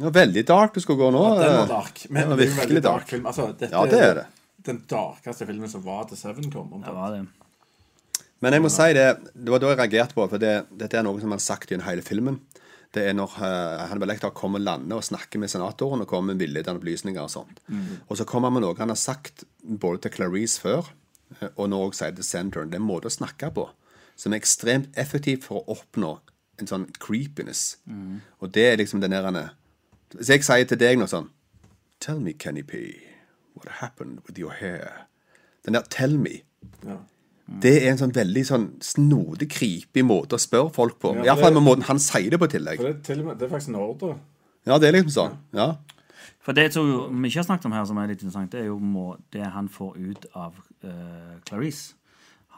ja. Veldig dark du skulle gå nå. Ja, den var dark. Men var det virkelig dark dark. film. Altså, dette Ja, det er det. Den darkeste filmen som var til Seven kom. Det var det. Men jeg må si det, det var da jeg reagerte på, for det, dette er noe som han har sagt gjennom hele filmen. Det er når uh, Hannibal kommer og lander og snakker med senatoren og kommer med villedende opplysninger og sånt. Og så kommer han med noe han har sagt både til Clarice før, eh, og nå også sier til Senator. Det er en måte å snakke på som er ekstremt effektiv for å oppnå en sånn creepiness. Og det er liksom den der han er- Hvis jeg sier til deg noe sånn Tell me, Kenny P, what happened with your hair? Den der 'tell me'. Ja. Det er en sånn veldig sånn snodig, creepy måte å spørre folk på. Ja, I hvert fall med måten han sier det på tillegg. For det, til og med, det er faktisk en ordre. Ja, det er liksom sånn. Ja. For det tror jo- vi ikke har snakket om her, som er litt interessant, det er jo må, det han får ut av uh, Clarice.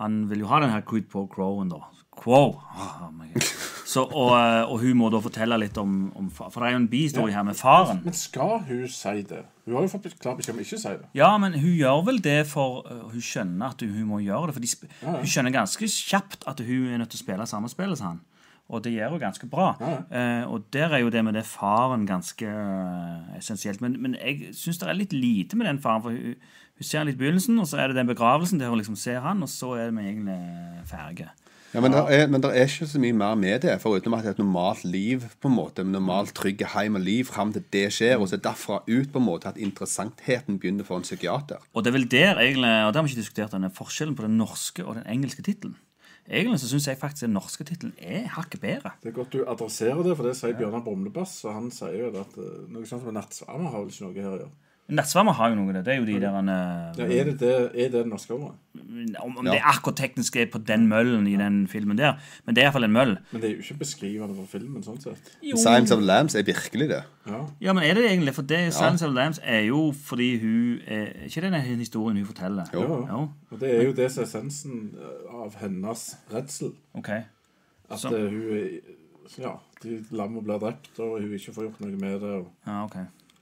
Han vil jo ha den her Creed pro Crowen, da. Quo. God. Så, og, eh, og hun må da fortelle litt om, om far, For det er jo en bihistorie her med faren. Men skal hun si det? Hun har jo fått klar beskjed om ikke å si det. Ja, men hun gjør vel det for uh, Hun skjønner at hun, hun må gjøre det. For de, Ja, ja. Hun skjønner ganske kjapt at hun er nødt til å spille samme spill som han. Og det gjør hun ganske bra. Uh, og der er jo det med det faren ganske uh, essensielt. Men, men jeg syns det er litt lite med den faren. For hun, hun ser han litt i begynnelsen, og så er det den begravelsen der hun liksom ser han, og så er vi egentlig ferdige. Ja men, det er, er ikke så mye mer med det, foruten at det er et normalt liv, på en måte, med normalt trygge hjem og liv fram til det skjer, og så er derfra ut på en måte at interessantheten begynner for en psykiater. Og det er vel der egentlig, og det har vi ikke diskutert, denne forskjellen på den norske og den engelske tittelen. Egentlig så syns jeg faktisk den norske tittelen er hakket bedre. Det er godt du adresserer det, for det sier Bjørnar Brumlebass. Og han sier jo at eh, noe sånt som Nattsvermer har vel ikke noe her å gjøre. Nattsvermer har jo noe av det. Det er jo de der han, eh, Ja, er, det det, er det det norske ordet? Om, om det er akkurat teknisk er på den møllen i den filmen der, men det er iallfall en møll. Men det er jo ikke beskrivende for filmen, sånn sett. Science of Lambs er virkelig det. Ja. Ja, men er det egentlig? For det Silence of the Lambs er jo fordi hun er Ikke den historien hun forteller? Jo. Jo. Og det er jo det som er essensen eh, av hennes redsel. Ok. At Så- eh, hun ja, de lammene blir drept, og hun ikke får gjort noe med det. Og... Ja, ok.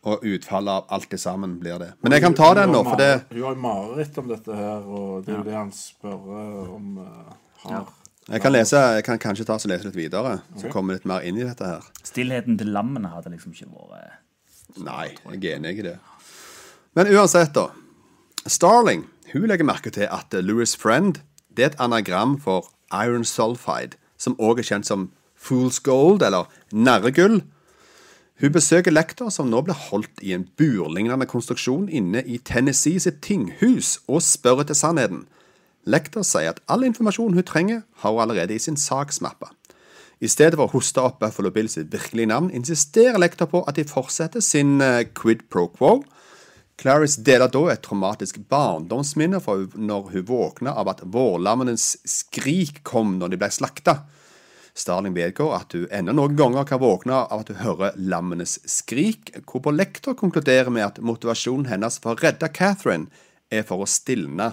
Og utfallet av alt det sammen blir det. Men jeg kan ta den nå, for det Hun har jo mareritt om dette her, og det er jo det han spør eh, om uh, har. Jeg kan, lese, jeg kan kanskje ta og lese litt videre, så kommer vi litt mer inn i dette her. Stillheten til lammene hadde liksom ikke vært Nei, jeg er enig i det. Men uansett, da. Starling hun legger merke til at Louis Friend det er et anagram for iron sulfide, som også er kjent som fool's gold, eller narregull. Hun besøker lektor, som nå blir holdt i en burlignende konstruksjon inne i Tennessee sitt tinghus, og spør etter sannheten. Lektor sier at all informasjon hun trenger, har hun allerede i sin saksmappe. I stedet for å hoste opp Buffalo Bill sitt virkelige navn, insisterer lektor på at de fortsetter sin eh, quid pro quo. Clarice deler da et traumatisk barndomsminne fra når hun våkna av at vårlammenes skrik kom når de ble slakta. Starling vedgår at hun ennå noen ganger kan våkne av at hun hører lammenes skrik, hvorpå lektor konkluderer med at motivasjonen hennes for å redde Catherine er for å stilne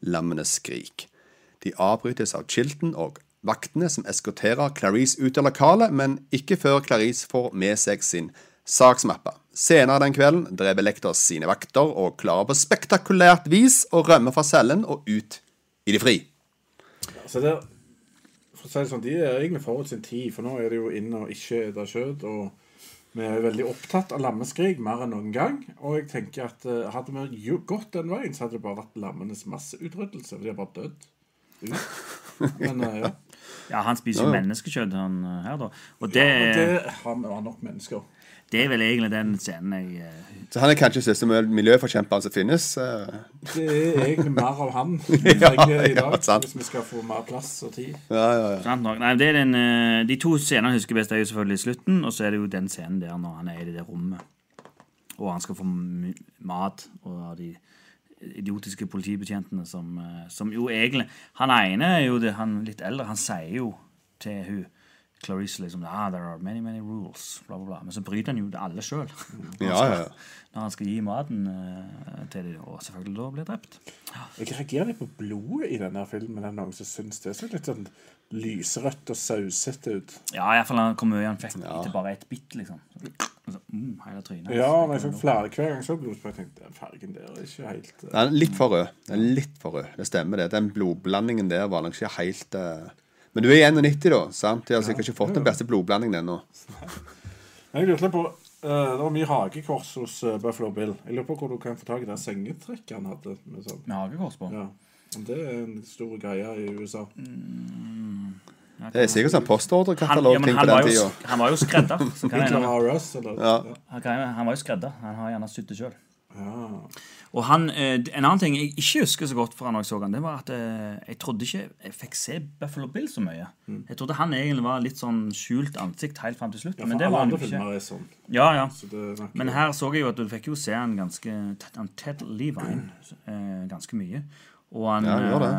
lammenes skrik. De avbrytes av Chilton og vaktene som eskorterer Clarice ut av lokalet, men ikke før Clarice får med seg sin saksmappe. Senere den kvelden drev lektor sine vakter og klarer på spektakulært vis å rømme fra cellen og ut i det fri. Så det, for å si det sånn, De er egentlig forut sin tid, for nå er det jo inn og ikke ete kjøtt. og Vi er veldig opptatt av lammeskrik mer enn noen gang. Og jeg tenker at eh, hadde vi jo gått den veien, så hadde det bare vært lammenes masseutryddelse. For de har bare dødd. Men eh, ja. Ja, han spiser jo menneskekjøtt, han eh, her, da. Og det, Og det har vi nok mennesker. Det er vel egentlig den scenen jeg eh, Så han er kanskje siste miljøforkjemperen som finnes. eh. Det er egentlig mer av han Ja, trenger i ja, dag, sant. hvis vi skal få mer plass og tid. Ja, ja, ja. Sant nok. Nei, det er den, eh, de to scenene jeg husker best, er jo selvfølgelig slutten, og så er det jo den scenen der når han er i det der rommet, og han skal få mat, og de idiotiske politibetjentene som, eh, som jo egentlig Han ene er jo det, han litt eldre, han sier jo til hun Clarice liksom ah, there are many, many rules, bla, bla, bla. Men så bryter han jo det alle sjøl. Ja, ja, ja. Når han skal gi maten uh, til dem, og selvfølgelig da blir drept. Jeg reagerer litt på blodet i denne filmen. Er det noen som syns det ser litt sånn lyserødt og sausete ut? Ja, iallfall hvor mye han fikk til bare ett bitt, liksom. Så, mm, hele trynet. Ja, men jeg fikk flere hver gang så blodspray. jeg tenkte den fargen der er ikke helt uh... Den er litt for rød. Den er litt for rød. Det stemmer, det. Den blodblandingen der var nok ikke helt eh, Men du er 91, da. sant? De har sikkert ikke fått den beste blodblandingen ennå. Jeg lurte på eh, Det var mye hagekors hos eh, Buffalo Bill. Jeg lurer på hvor du kan få tak i det sengetrekket han hadde. Med sånn. Med hagekors på. Ja. Om det er en stor greie i USA. Det er sikkert sånn Han, ja, men på den tida. han var jo skredder. Han, han var jo skredder. Han har gjerne sydd det sjøl. Ja. Og han, eh, En annen ting jeg ikke husker så godt fra når jeg så han, det var at eh, jeg trodde ikke jeg fikk se Buffalo Bill så mye. Jeg trodde han egentlig var litt sånn skjult ansikt helt fram til slutt. Mm. Ja, men det alle var han andre ikke. filmer er sånn. Ja, ja. Så det er Men her så jeg jo at du fikk jo se han ganske han Ted Levine eh, ganske mye. Og han Ja, han gjør det.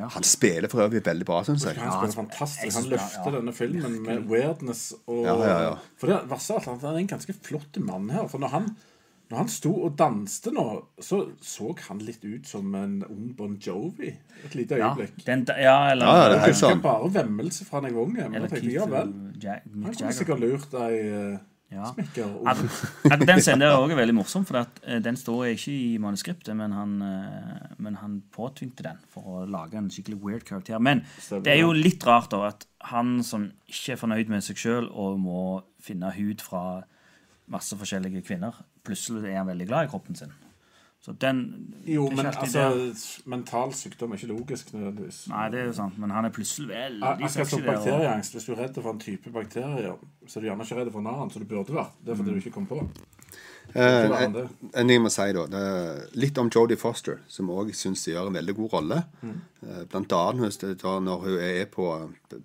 ja. Han spiller for øvrig veldig bra, syns jeg. han han spiller fantastisk. Han løfter denne filmen med weirdness. Og, Ja, ja, ja. For det verste av alt, han er en ganske flott mann her. For når han, når han sto og danste nå, så så han litt ut som en ung Bon Jovi. Et lite Ja, øyeblikk. den, ja, eller, Ja, ja, det er helt sånn. bare vemmelse fra da jeg var unge. Men jeg tenkte, ja vel. Han kunne sikkert lurt ei uh, Ja. smekker. At, at den scenen der er også veldig morsom, for at, eh, den står ikke i manuskriptet, men han, eh, men han påtvingte den for å lage en skikkelig weird karakter. Men det er jo litt rart da at han som ikke er fornøyd med seg sjøl og må finne hud fra masse forskjellige kvinner, plutselig er han veldig glad i kroppen sin. Så den Jo, men altså, det- mental sykdom er ikke logisk nødvendigvis. Nei, det er jo sant, men han er plutselig veldig som sexy der. bakterieangst. Hvis du er redd for en type bakterier, så er du gjerne ikke redd for en annen, så du burde vært. Det er fordi du ikke kom på. Eh. En ting jeg må si da, det er litt om Jodie Foster, som òg syns gjør en veldig god rolle. Mm. Blant annet da når hun er på Det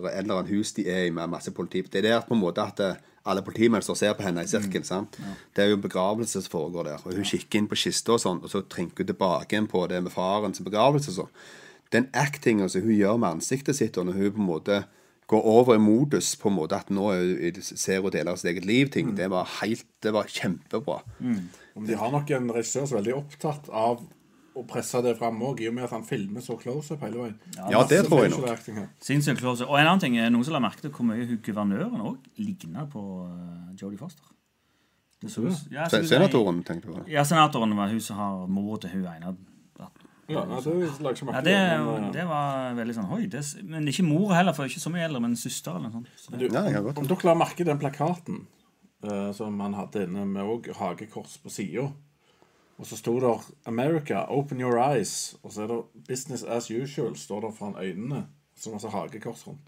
det er et eller annet hus de er i med masse politi. Det er der på en måte at eh, alle politimenn står og ser på henne i sirkel. sant? Det er jo begravelse som foregår der. Og hun kikker inn på kista, og sånn, og så trinker hun tilbake igjen på det med farens begravelse. sånn. Den actinga som hun gjør med ansiktet sitt, og når hun på en måte går over i modus på en måte at nå er ser hun deler av sitt eget liv-ting, det var helt, det var kjempebra. Mm. de har nok en regissør som er veldig opptatt av å presse det fram òg, i og med at han filmer så close-up hele veien. Ja, det tror jeg nok. Sinnssykt close. Og en annen ting, noen som la merke til hvor mye hun guvernøren òg ligna på uh, Jodie Foster. Det så ja, så Senatoren, tenkte du på. Ja, senatoren var hun som har mor til hun ene. Ja, nei, det Ja, det, men, eh, det var veldig sånn Oi, det, men ikke mor heller, for ikke så mye eldre, men søster eller noe sånt. Så Du, Ja, om dere la merke den plakaten uh, som han hadde inne, med òg hagekors på sida, og så sto det 'America, open your eyes', og så er det 'Business as usual', står der foran øynene. Som altså hagekors rundt.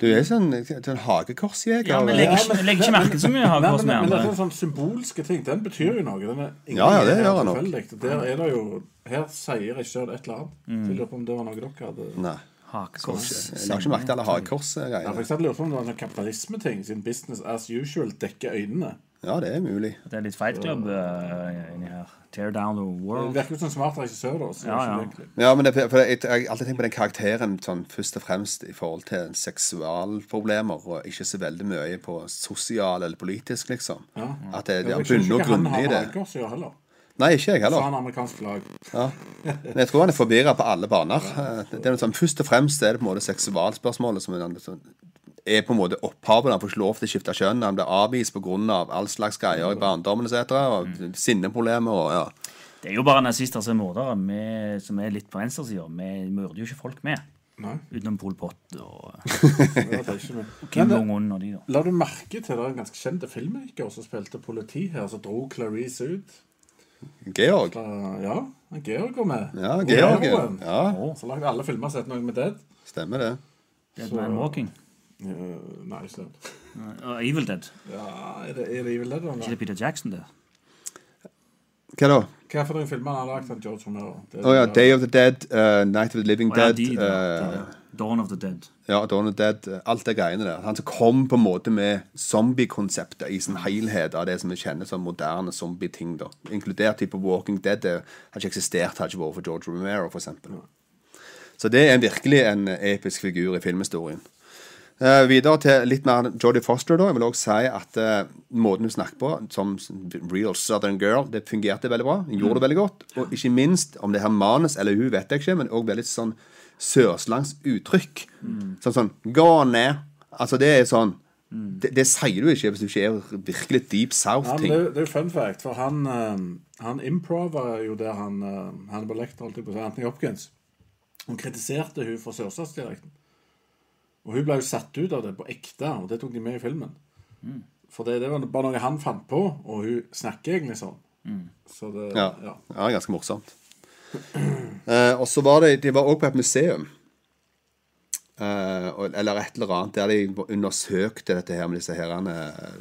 Du er sånn, sånn hagekorsjeger. ja, men legger ikke, legger ikke merke til så mye hagekors med andre. men det er sånn symbolske ting. Den betyr jo noe. Den er, Ja, ja, det gjør han nok. Der er det jo Her sier jeg sjøl et eller annet. Mm. Så Jeg lurer på om det var noe dere hadde Nei. Hakekors. Jeg la ikke merke til alle Ja, for hagekorsgreiene. eksempel lurer på om det var en kapitalismeting, siden 'business as usual' dekker øynene. Ja, det er mulig. Det er litt Fight Club uh, inni her. Tear down the world. Det virker jo som en smart regissør, da. Ja, ja. Ja, men det, for jeg, jeg har alltid tenkt på den karakteren sånn, først og fremst i forhold til seksualproblemer, og ikke så veldig mye på sosial eller politisk, liksom. Ja. At det, det er bunn og grunn i det. hagekors å heller. Nei, ikke jeg heller. han har amerikansk lag. Ja. Men jeg tror han er forvirra på alle baner. Det er sånn, først og fremst er det på en måte seksualspørsmålet som er, den- sånn- er på en måte opphavet. Han får ikke lov til å skifte kjønn. Han blir avvist pga. all slags greier i barndommen etc. Og sinneproblemer og ja. Det er jo bare nazister som er mordere, vi som er litt på venstresida. Vi myrder jo ikke folk med. Nei, Utenom Pol Pot og det Kim Jong-un og de, da. la du merke til det er en ganske kjente filmmaker som spilte politi her, som dro Clarice ut? Georg. Uh, ja, Georg var med. Ja, Georg. Ja, Så lagde alle filmer sett noe med Dead. stemmer det. Dead Man Walking. Uh, nei, ikke det. Uh, Evil Dead. Ja, er det, er det Evil Dead? Ikke det Peter Jackson, det? Hva da? Hva for noen filmer han har lagd av George Romero? Det er ja, Day of the Dead, uh, Night of the Living oh, ja, Dead de, da. eh, De, da. Dawn of the Dead. Ja, Dawn of the Dead, alt det greiene der. Han som kom på en måte med zombiekonseptet i sin helhet av det som vi kjenner som moderne zombie-ting. da. Inkludert type Walking Dead. Det hadde ikke eksistert hadde ikke vært for George Romero, for eksempel. Så det er virkelig en episk figur i filmhistorien. Eh, videre til litt mer Jodie Foster. da. Jeg vil også si at uh, måten hun snakker på, som real southern girl, det fungerte veldig bra. Hun gjorde det veldig godt. Og ikke minst om det her manus eller hun, vet jeg ikke, men òg veldig sånn sørslangs uttrykk. Sånn sånn Gå ned. Altså, det er sånn det, det sier du ikke hvis du ikke er virkelig deep south-ting. det, det er jo fun fact, for han, uh, han improver jo der han uh, Hannibal Lecter, holdt på å si, Anthony Hopkins. Hun kritiserte hun for sørstatsdialekten. Og hun ble jo satt ut av det på ekte, og det tok de med i filmen. For det, det var bare noe han fant på, og hun snakker egentlig sånn. Så det Ja. ja. ja, ganske morsomt. Eh, og så var det De var også på et museum. Eh, eller et eller annet der de undersøkte dette her med disse herrene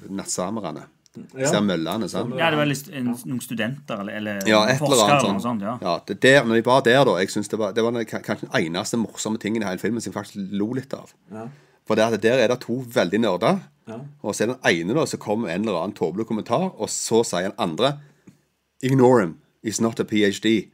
nattsamerne. Disse Ser møllene. sant? Ja, det var litt, en, noen studenter eller, eller Ja, et eller forskere annet eller noe sånt. sånt. Ja. Ja, det der, når vi var der, da Jeg synes det var, det var kanskje den eneste morsomme tingen i hele filmen som jeg faktisk lo litt av. For det der er det to veldig nerder, og så er den ene da så kommer en eller annen tåpelig kommentar, og så sier den andre Ignore him. He's not a PhD.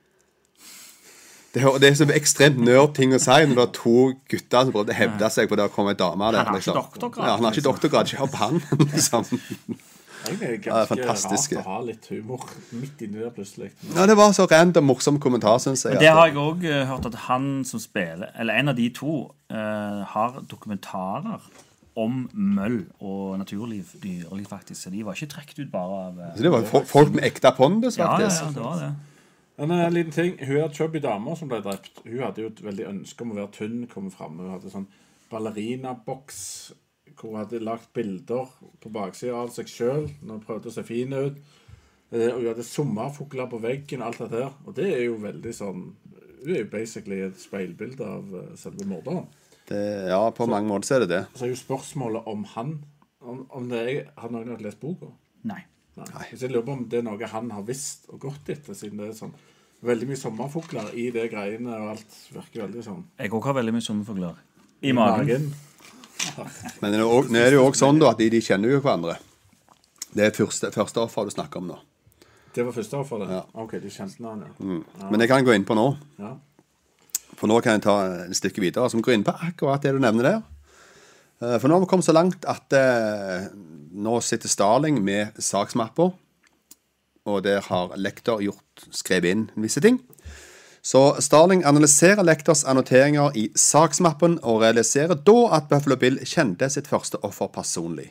Det er, det er så ekstremt nerd-ting å si når det er to gutter som prøver å hevde seg på det å komme ei dame der. Han har ikke liksom. doktorgrad, Ja, han har ikke liksom. doktorgrad. Ikke hør på han, liksom. Egentlig er det ganske fantastiske. rart å ha litt humor midt inni der plutselig. Ja, det var så random morsom kommentar, syns jeg. Men det har jeg òg hørt at han som spiller, eller en av de to, uh, har dokumentarer om møll og naturliv, dyreliv, faktisk. Så de var ikke trukket ut bare av uh, Så det var jo folk med ekte pondus, Ja, ja, ja, det var det. En eh, liten ting, Hun er chubby dame som ble drept. Hun hadde jo et veldig ønske om å være tynn. komme frem. Hun hadde sånn ballerinaboks hvor hun hadde lagt bilder på baksida av seg sjøl når hun prøvde å se fin ut. Eh, Og hun hadde sommerfugler på veggen og alt dette her. Og det er jo veldig sånn Hun er jo basically et speilbilde av eh, selve morderen. Det, ja, på mange måter så er det det. Så er jo spørsmålet om han Om, om det er, Har noen lest boka? Nei. Nei. Hvis jeg lurer på om det er noe han har visst og gått etter, siden det er sånn veldig mye sommerfugler i det greiene, og alt virker veldig sånn Jeg òg har veldig mye sommerfugler i magen. Men nå er det jo òg sånn da at de, de kjenner jo hverandre. Det er første, første offer du snakker om nå. Det var første offer, det? Ja. OK, de kjente han, ja. Men det kan jeg gå inn på nå. ja. For nå kan jeg ta et stykke videre som går inn på akkurat det du nevner der. Eh, For nå har vi kommet så langt at eh, nå sitter Starling med saksmapper, og der har lektor gjort, skrevet inn visse ting. Så Starling analyserer lektors annoteringer i saksmappen og realiserer da at Buffalo Bill kjente sitt første offer personlig.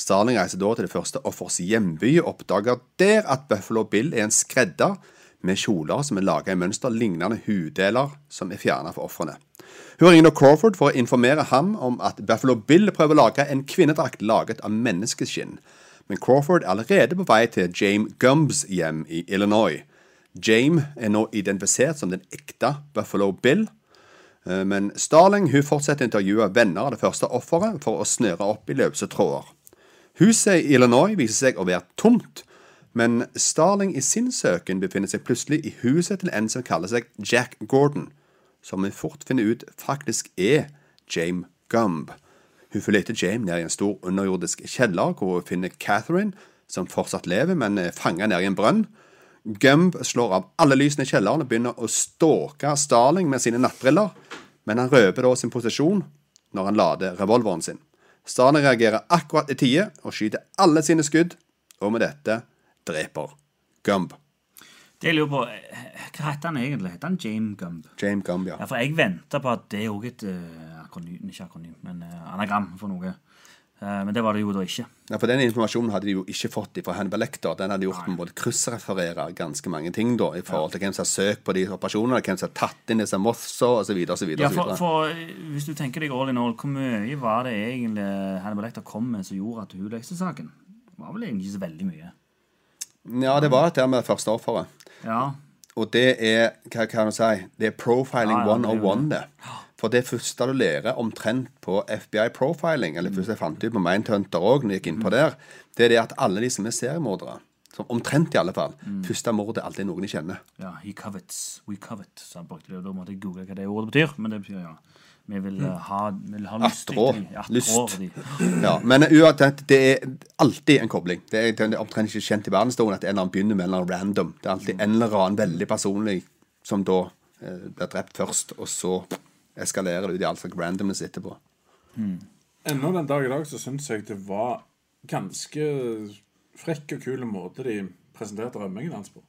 Starling reiser da til det første offers hjemby og oppdager der at Buffalo Bill er en skredder med kjoler som er laget i mønster lignende huddeler som er fjernet for ofrene. Hun ringer Crawford for å informere ham om at Buffalo Bill prøver å lage en kvinnedrakt laget av menneskeskinn. Men Crawford er allerede på vei til Jame Gumbs hjem i Illinois. Jame er nå identifisert som den ekte Buffalo Bill. Eh, Men Starling hun fortsetter å intervjue venner av det første offeret for å snøre opp i løse tråder. Huset i Illinois viser seg å være tomt, men Starling i sin søken befinner seg plutselig i huset til en som kaller seg Jack Gordon, som vi fort finner ut faktisk er Jame Gumb. Hun følger etter Jame ned i en stor underjordisk kjeller, hvor hun finner Catherine, som fortsatt lever, men er fanget ned i en brønn. Gumb slår av alle lysene i kjelleren og begynner å stalke Starling med sine nattbriller, men han røper da sin posisjon når han lader revolveren sin. Starling reagerer akkurat i tide og skyter alle sine skudd, og med dette dreper Gumb. Det jeg lurer på, eh, Hva heter han egentlig? Heter han Jame Gumb? Jame Gumb, ja. Ja, for jeg venter på at det er også et eh, akronym, ikke akronym, men eh, anagram for noe. Eh, men det var det jo da ikke. Ja, for Den informasjonen hadde de jo ikke fått fra Hannibal Lecter. Den hadde gjort med å kryssreferere ganske mange ting da, i forhold til hvem som har søkt på de operasjonene, hvem som har tatt inn disse mothsa osv. Ja, for, for eh, Hvis du tenker deg all in all, hvor mye var det egentlig Hannibal Lecter kom med som gjorde at hun løste saken? Det var vel egentlig ikke så veldig mye. Ja, det var dette med første offeret. Ja, Og det er hva kan du si, det er profiling Ja, ja, det Ja. jo 101, det. For det første du lærer omtrent på FBI profiling, eller først jeg fant ut på Mindhunter òg, når jeg gikk inn på der, det er det at alle de som er seriemordere, som omtrent i alle fall, første mordet er alltid noen de kjenner. ja, he covets, we covet. Så han brukte det, da måtte jeg google hva det ordet betyr. Men det betyr ja. Vi vil eh, ha, vil ha lyst Attrå. Lyst. Ja, men uansett, det er alltid en kobling. Det er, det er omtrent ikke kjent i verdenshistorien at en eller annen begynner med en eller annen random. Det er alltid en eller annen veldig personlig som da eh, blir drept først, og så eskalerer det ut i alt slags randomness etterpå. Ennå den dag i dag så syns jeg det var ganske frekk og kul måte de presenterte rømmingen hans på.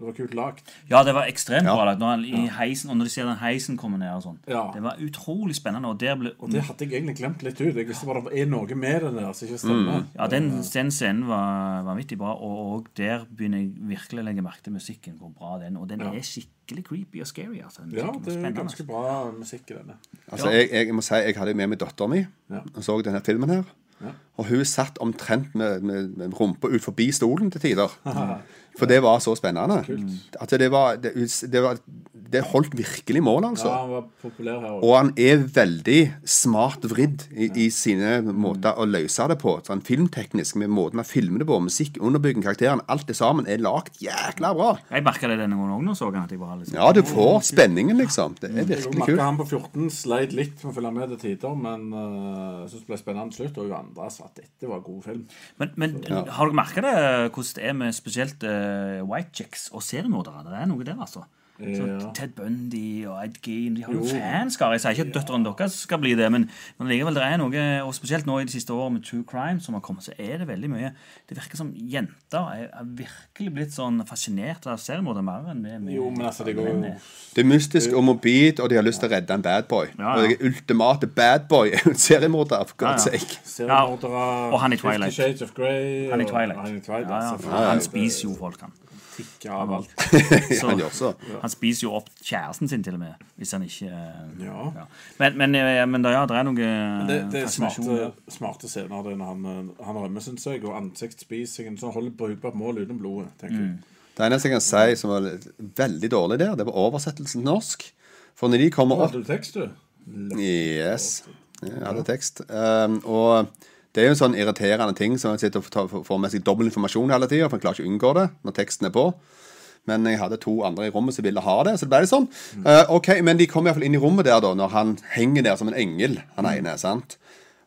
Det var kult lagt. Ja, det var ekstremt Ja. bra. lagt. Når, han, i heisen, og når de ser den heisen komme ned og sånn. Ja. Det var utrolig spennende. Og der ble, Og det hadde jeg egentlig glemt litt ut. Jeg visste bare det er noe med den der som ikke stemmer. ja, den, den scenen var vanvittig bra, og, og der begynner jeg virkelig å legge merke til musikken. Hvor bra den Og den Ja. er skikkelig creepy og scary. Altså. Ja, det er ganske bra musikk i denne. Altså, jeg, jeg må si, jeg hadde med meg dattera mi Ja. og så denne filmen her. Ja. Og hun satt omtrent med, med, med rumpa ut forbi stolen til tider. For det var så spennende. At det var Det, det, var, det holdt virkelig mål, altså. Ja, han var populær her også. Og han er veldig smart vridd i, i sine måter å løse det på. Sånn filmteknisk, med måten han filmer det på, musikk, underbygging, karakteren. Alt det sammen er lagd jækla bra. Jeg merka det denne gangen òg, nå så han At jeg var liksom, Ja, du får spenningen, liksom. Det er Jeg kult. merket merka han på 14 sleit litt med å følge med til tider, men uh, jeg det ble spennende til slutt. Og hun andre sa at dette var god film. Men, men har dere merka det, hvordan det er med spesielt uh, white chicks og seriemordere? Det er noe der, altså. Så Ja. Ted Bundy og Ed Gein De har jo fanskare. Jeg sier ikke at døtrene deres skal bli det, men, men likevel det er noe Og spesielt nå i de siste årene med True Crime som har kommet, så er det veldig mye Det virker som jenter er, er virkelig blitt sånn fascinert av seriemordere mer enn det vi Jo, men altså, det går jo. Det er mystisk og morbid, og de har lyst til å redde en bad boy. Ja, ja. Og det ultimate bad boy er jo en seriemorder, for Ja, ja. sake. Og han i Twilight. Han i Twilight. Han i Twilight, Ja, ja, altså, han spiser jo folk, han. Tikker av alt. Så- Han gjør så. Han spiser jo opp kjæresten sin, til og med. Hvis han ikke eh, Ja. Men, men, eh, men da, ja, det er noe Det, det er smarte, smarte scener det når han, eh, han rømmer, syns jeg, og ansiktsspisingen. Så han holder på på et mål uten blodet, tenker jeg. Det eneste jeg kan si som var veldig dårlig der, det var oversettelsen til norsk. For når de kommer opp Hadde du tekst, du? Yes. Jeg hadde tekst. Um, og det er jo en sånn irriterende ting som en sitter og får- med seg dobbel informasjon hele tida, for en klarer ikke å unngå det når teksten er på. Men jeg hadde to andre i rommet som ville ha det, så det ble det sånn. Uh, ok, Men de kom iallfall inn i rommet der da, når han henger der som en engel, han ene. sant?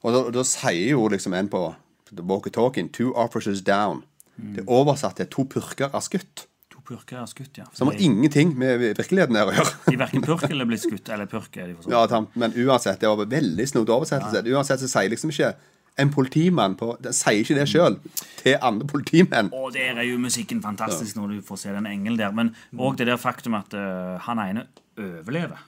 Og da, da sier jo liksom en på the walkie-talkien 'Two officers down'. Det er oversatt til 'to purker er skutt'. To purker er skutt, ja. Som har ingenting med virkeligheten å gjøre. De verken purk eller blitt skutt. Eller purk er de for sånn. Ja, men uansett, det var veldig snodig oversettelse. Uansett så sier liksom ikke en politimann på Den sier ikke det sjøl til andre politimenn. Og der er jo musikken fantastisk når du får se den engelen der. Men òg det der faktum at uh, han ene overlever.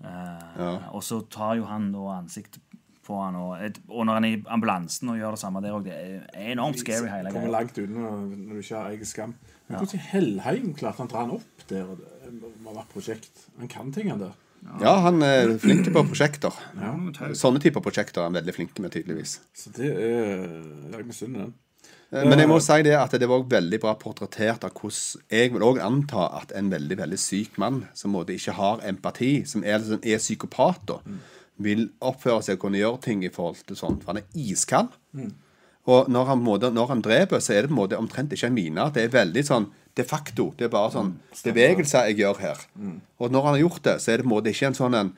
Eh, Og så tar jo han da ansiktet på han, og, et, og når han er i ambulansen og gjør det samme der òg, det er enormt scary hele Kommer langt unna når du ikke har egen skam. Men hvordan i Hellheim klarte han å dra han opp der? Det må ha vært prosjekt. Han kan tingene der. Ja, han er flink på prosjekter. Sånne typer prosjekter er han veldig flink med, tydeligvis. Så det er Jeg misunner den. Eh, Men jeg må si det at det var veldig bra portrettert av hvordan Jeg vil òg anta at en veldig veldig syk mann som måtte ikke har empati, som er, som er psykopat, da, vil oppføre seg og kunne gjøre ting i forhold til sånt. For han er iskald. Og når han, når han dreper, så er det på en måte omtrent ikke en mine. Det er veldig sånn de facto. Det er bare sånn bevegelser jeg gjør her. Og når han har gjort det, så er det på en måte ikke en sånn en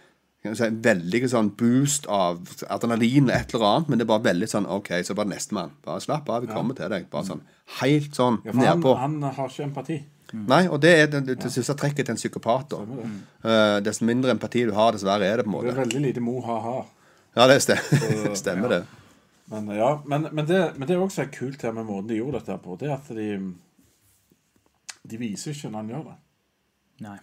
si, en veldig sånn boost av adrenalin eller et eller annet, men det er bare veldig sånn OK, så bare nestemann. Bare slapp av, vi kommer til deg. Bare sånn helt sånn Ja, nedpå. han, han har ikke empati. Nei, og det er det, det, det siste trekket til en psykopat. da. Uh, desto mindre empati du har, dessverre er det på en måte. Det er veldig lite mo ha-ha. Ja, det stemmer, stemmer det. Men ja, men, men, det, men det er også kult her med måten de gjorde dette på. Det er at de De viser ikke når han gjør det. Nei.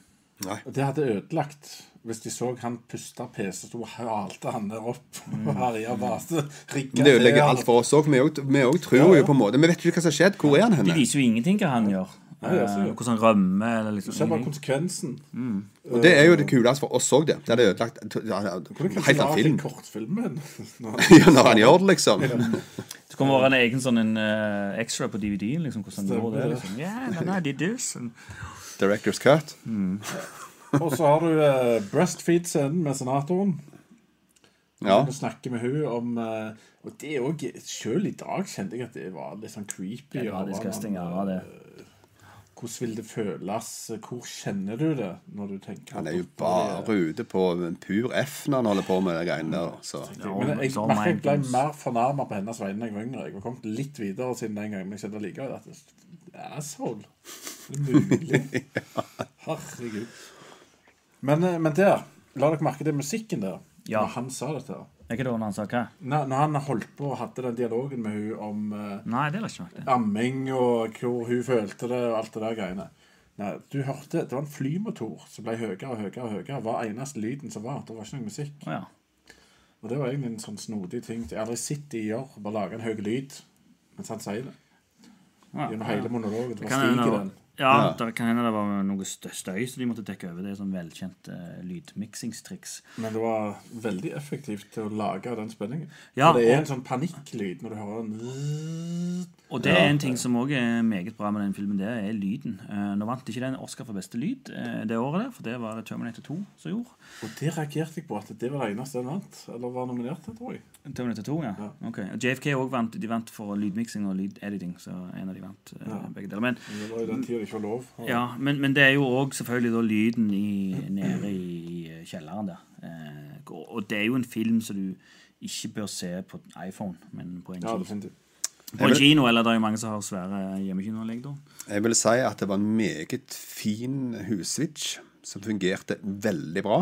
Og Det hadde ødelagt hvis de så han puste PC, og halte han der opp og herja bare. Det ødelegger alt for oss òg. Vi òg- vi ja, tror jo på en måte Vi vet jo ikke hva som har skjedd. Hvor er han henne? De viser jo ingenting hva han gjør. Nei, Eh, hvordan han rømmer. Eller liksom Se bare ingenting. konsekvensen. Og det er jo det kuleste for oss òg, det. Det hadde ødelagt Hvordan kan helt du annen lage film. en kortfilm med den? Når- Ja, når han gjør det, liksom. Det kommer være en egen sånn en, eh, extra på DVD-en. Liksom, hvordan han gjorde det. Liksom. Yeah, no, I did this. And, Director's cut. Og så har du uh, breastfeed-scenen med senatoren. Ja. Vi snakker med hun om eh, Og det er òg Selv i dag kjente jeg at det var litt sånn creepy. det var og disgusting. Ja, det var det. Hvordan vil det føles? Hvor kjenner du det når du tenker Han er jo bare ute på en pur F når han holder på med de greiene der. Så. Men jeg jeg, merker jeg ble mer fornærma på hennes vegne da jeg var yngre. Jeg var kommet litt videre siden den gangen, men jeg kjente likevel at det- Asshole. Det er mulig. Herregud. Men, eh, men der, la dere merke til musikken der. Ja. Når han sa dette. her. Er ikke det han sa hva? Når, når han holdt på og hadde den dialogen med hun om eh, Nei, det ikke det. amming og hvor hun følte det og alt det der greiene. Nei, du hørte, Det var en flymotor som ble høyere og høyere. og høyere. var eneste lyden som var. Det var ikke noe musikk. Å ja. Og det var egentlig en sånn snodig ting. Jeg har aldri sett de gjøre. Bare lage en høy lyd mens han sier det. Gjennom hele monologen. Det Det var stig i hende, den. Ja, det kan hende det var noe støy som de måtte dekke over. Det er sånn velkjent uh, lydmiksingstriks. Men det var veldig effektivt til å lage den spenningen. Ja, For det er og- en sånn panikklyd når du hører den Og det er en ting som òg er meget bra med den filmen, det er lyden. Eh, nå vant ikke den Oscar for beste lyd eh, det året, der, for det var det Terminator 2 som gjorde. Og det reagerte jeg på at det var det eneste den vant. Eller var nominert til, tror jeg. Terminator 2, ja. Ja. Ok. Og JFK også vant, de vant for lydmiksing og lydediting, så en av de vant eh, Ja. begge deler. Men, Men det var jo den tida det ikke var lov. Og- ja, men, men det er jo òg selvfølgelig da lyden i, nede i kjelleren der. Og og det er jo en film som du ikke bør se på iPhone, men på en Ja, kino. På en kino, eller det er jo mange som har svære hjemmekinoanlegg da. Jeg vil si at det var en meget fin hussvitch, som fungerte veldig bra.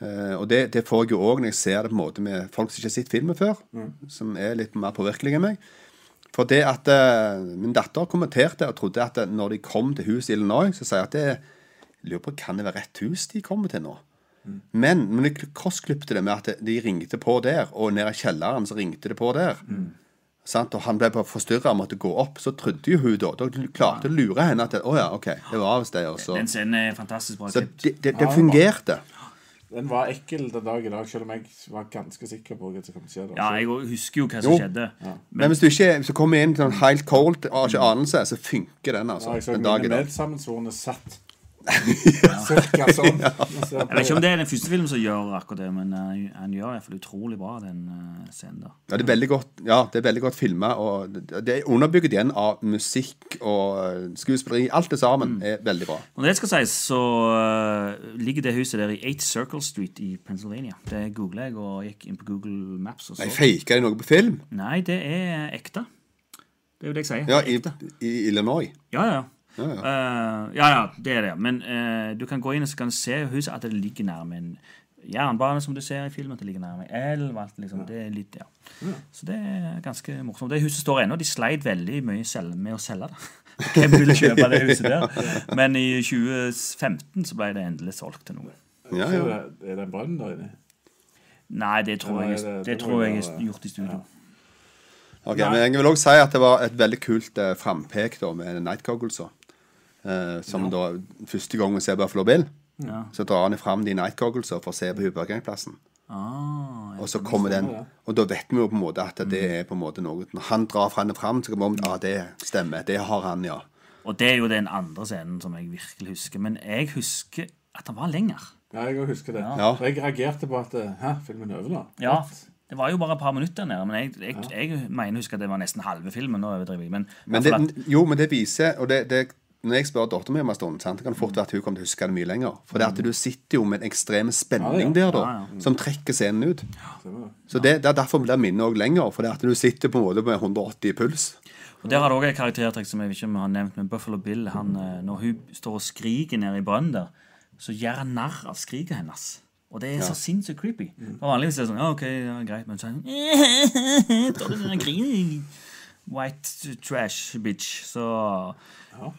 Uh, og det, det får jeg jo òg når jeg ser det på en måte med folk som ikke har sett filmen før, som er litt mer påvirkelige enn meg. For det at uh, min datter kommenterte og trodde at når de kom til huset i Illinois, så sier jeg at det jeg lurer på kan det være rett hus de kommer til nå. Men men jeg krossklippte det med at de ringte på der, og nede i kjelleren så ringte det på der. Sant? Og han ble forstyrra og måtte gå opp. Så trodde jo hun da Da klarte å lure henne til Å ja, OK, det var visst det. Også. Den scenen er fantastisk bra så det, det, det fungerte. Den var ekkel den dag i dag, selv om jeg var ganske sikker på hva som kom til å skje. da. Ja, jeg husker jo hva som Jo. skjedde. Men hvis du ikke så kommer inn sånn helt cold og har ikke anelse, så funker den, Ja, altså. jeg så Den dag i mine dag. medsammensvorne satt cirka sånn. Jeg vet ikke om det er den første filmen som gjør akkurat det, men eh, han gjør i hvert fall utrolig bra den eh, scenen der. Ja, det er veldig godt, ja, filma, og det er underbygget igjen av musikk og eh, skuespilleri. Alt det sammen er veldig bra. Når det skal sies, så ligger det huset der i 8 Circle Street i Pennsylvania. Det googla jeg og gikk inn på Google Maps og så. Jeg Faka de noe på film? Nei, det er ekte. Det er jo det jeg sier. Ja, i, i Illinois. Ja, ja. Ja, ja. Uh, ja, ja, det er det. Men uh, du kan gå inn og så kan se huset at det ligger nærme en jernbane, som du ser i filmen. At Det ligger nærme elv. Alt, liksom. Det er litt, ja. Så det er ganske morsomt. Det huset står ennå. De sleit veldig mye med å selge det. Hvem ville kjøpe det huset der? Men i 2015 så ble det endelig solgt til noen. Ja, ja. det, er det en brann der inne? Nei, det tror jeg, det- det tror jeg er gjort i studio. Ok, men jeg vil også si at det var et veldig kult eh, frampek med Night Goggles. Eh, som da første gang vi ser Buffalo Bill, Ja. så drar han fram de Night Goggles for å se på hovedparkeringsplassen. Ah, ja. Og så kommer den, og da vet vi jo på en måte at det er på en måte noe Når han drar fra henne fram, så kommer vi om ja, det stemmer. Det har han, ja. Og det er jo den andre scenen som jeg virkelig husker. Men jeg husker at den var lenger. Ja, jeg òg husker det. Ja. Jeg reagerte på at eh, Hæ, filmen er over nå? Ja, Det var jo bare et par minutter der nede, men jeg, jeg, jeg mener å huske at det var nesten halve filmen. Nå overdriver jeg. Men, Men det, jo, men det viser Og det, det når jeg spør dattera mi om en stund, sant, det kan fort være at hun kommer til å huske det mye lenger. For det at du sitter jo med en ekstrem spenning Ja, ja. der, da, Ja, ja. som trekker scenen ut. Så det, det er derfor blir minnet òg lenger. For det at du sitter på en måte med 180 i puls. Og Der har du òg et karaktertrekk som jeg ikke har nevnt, men Buffalo Bill. Han, eh, når hun står og skriker nede i brønnen der, så gjør han narr av skriket hennes. Og det er så sinnssykt creepy. For Vanligvis er det sånn Ja, OK, ja, greit, men så er han det og griner. White trash bitch. Så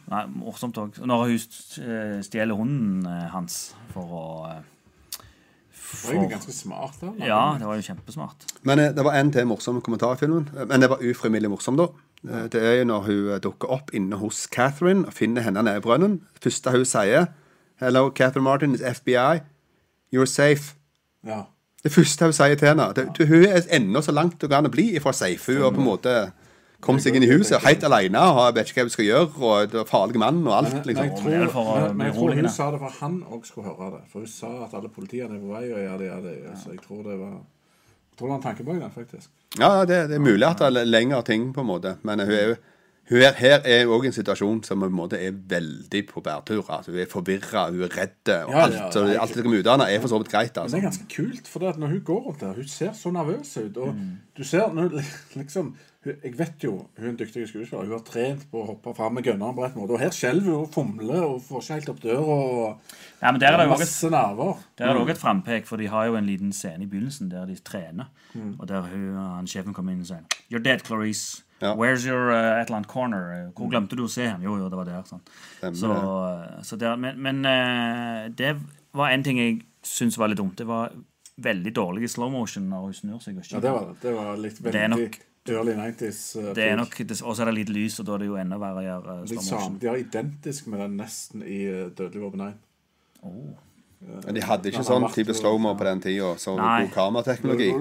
Nei, morsomt òg. Når hun eh, stjeler hunden eh, hans for å for... Det var jo ganske smart. da. Ja, det var jo kjempesmart. Men eh, det var en til morsom kommentar i filmen. Eh, Men det var ufrivillig morsom, da. Eh, Det er jo når hun eh, dukker opp inne hos Catherine og finner henne nede i brønnen. Første hun sier Hello, Catherine Martin, it's FBI. You're safe. Ja. Det første hun sier til henne. Det, du, hun er ennå så langt hun kan bli fra safe. Hun og på en måte kommet seg inn i huset helt alene og har- vet ikke hva hun skal gjøre. Og det var farlige mann og alt, liksom. men, jeg tror, men, men jeg tror hun sa det for han òg skulle høre det. For hun sa at alle politiene er på vei, og ja, det er det. Så jeg tror det var Jeg tror det var en tanke bak den, faktisk. Ja, det, det er mulig at det er lengre ting, på en måte. Men hun er jo hun er, her er òg en situasjon som på en måte er veldig på bærtur. Altså, hun er forvirra, hun er redd. Og Ja, alt, ja, ja. alt det kommer ut av henne, er for så vidt greit. Men Altså. det er ganske kult, for når hun går rundt der, hun ser så nervøs ut. Og du ser når, liksom Jeg vet jo hun er en dyktig skuespiller. Hun har trent på å hoppe fram med gønneren på rett måte. Og her skjelver hun og fomler og får ikke helt opp døra. Og Ja, men der er det jo et masse nerver. Der er det også et frampek, for de har jo en liten scene i begynnelsen der de trener. Mm. Og der hun, han sjefen kommer inn og sier You're dead, Clarice. Ja. Where's your uh, et eller annet corner? Hvor glemte du å se ham? Jo, jo, det var der. Sånn. Så, uh, så der, men men uh, det var en ting jeg syntes var litt dumt. Det var veldig dårlig i slow motion når hun snur seg. og Ja, det var det. Det var litt Det er nok- early 90s. uh, det er nok, Og så er det litt lys, og da er det jo enda verre å gjøre uh, slow samme. motion. De er identisk med den nesten i uh, Dødelig våpen 1. Men de hadde ikke sånn det type slow-mo på den tida. Så god kamerateknologi.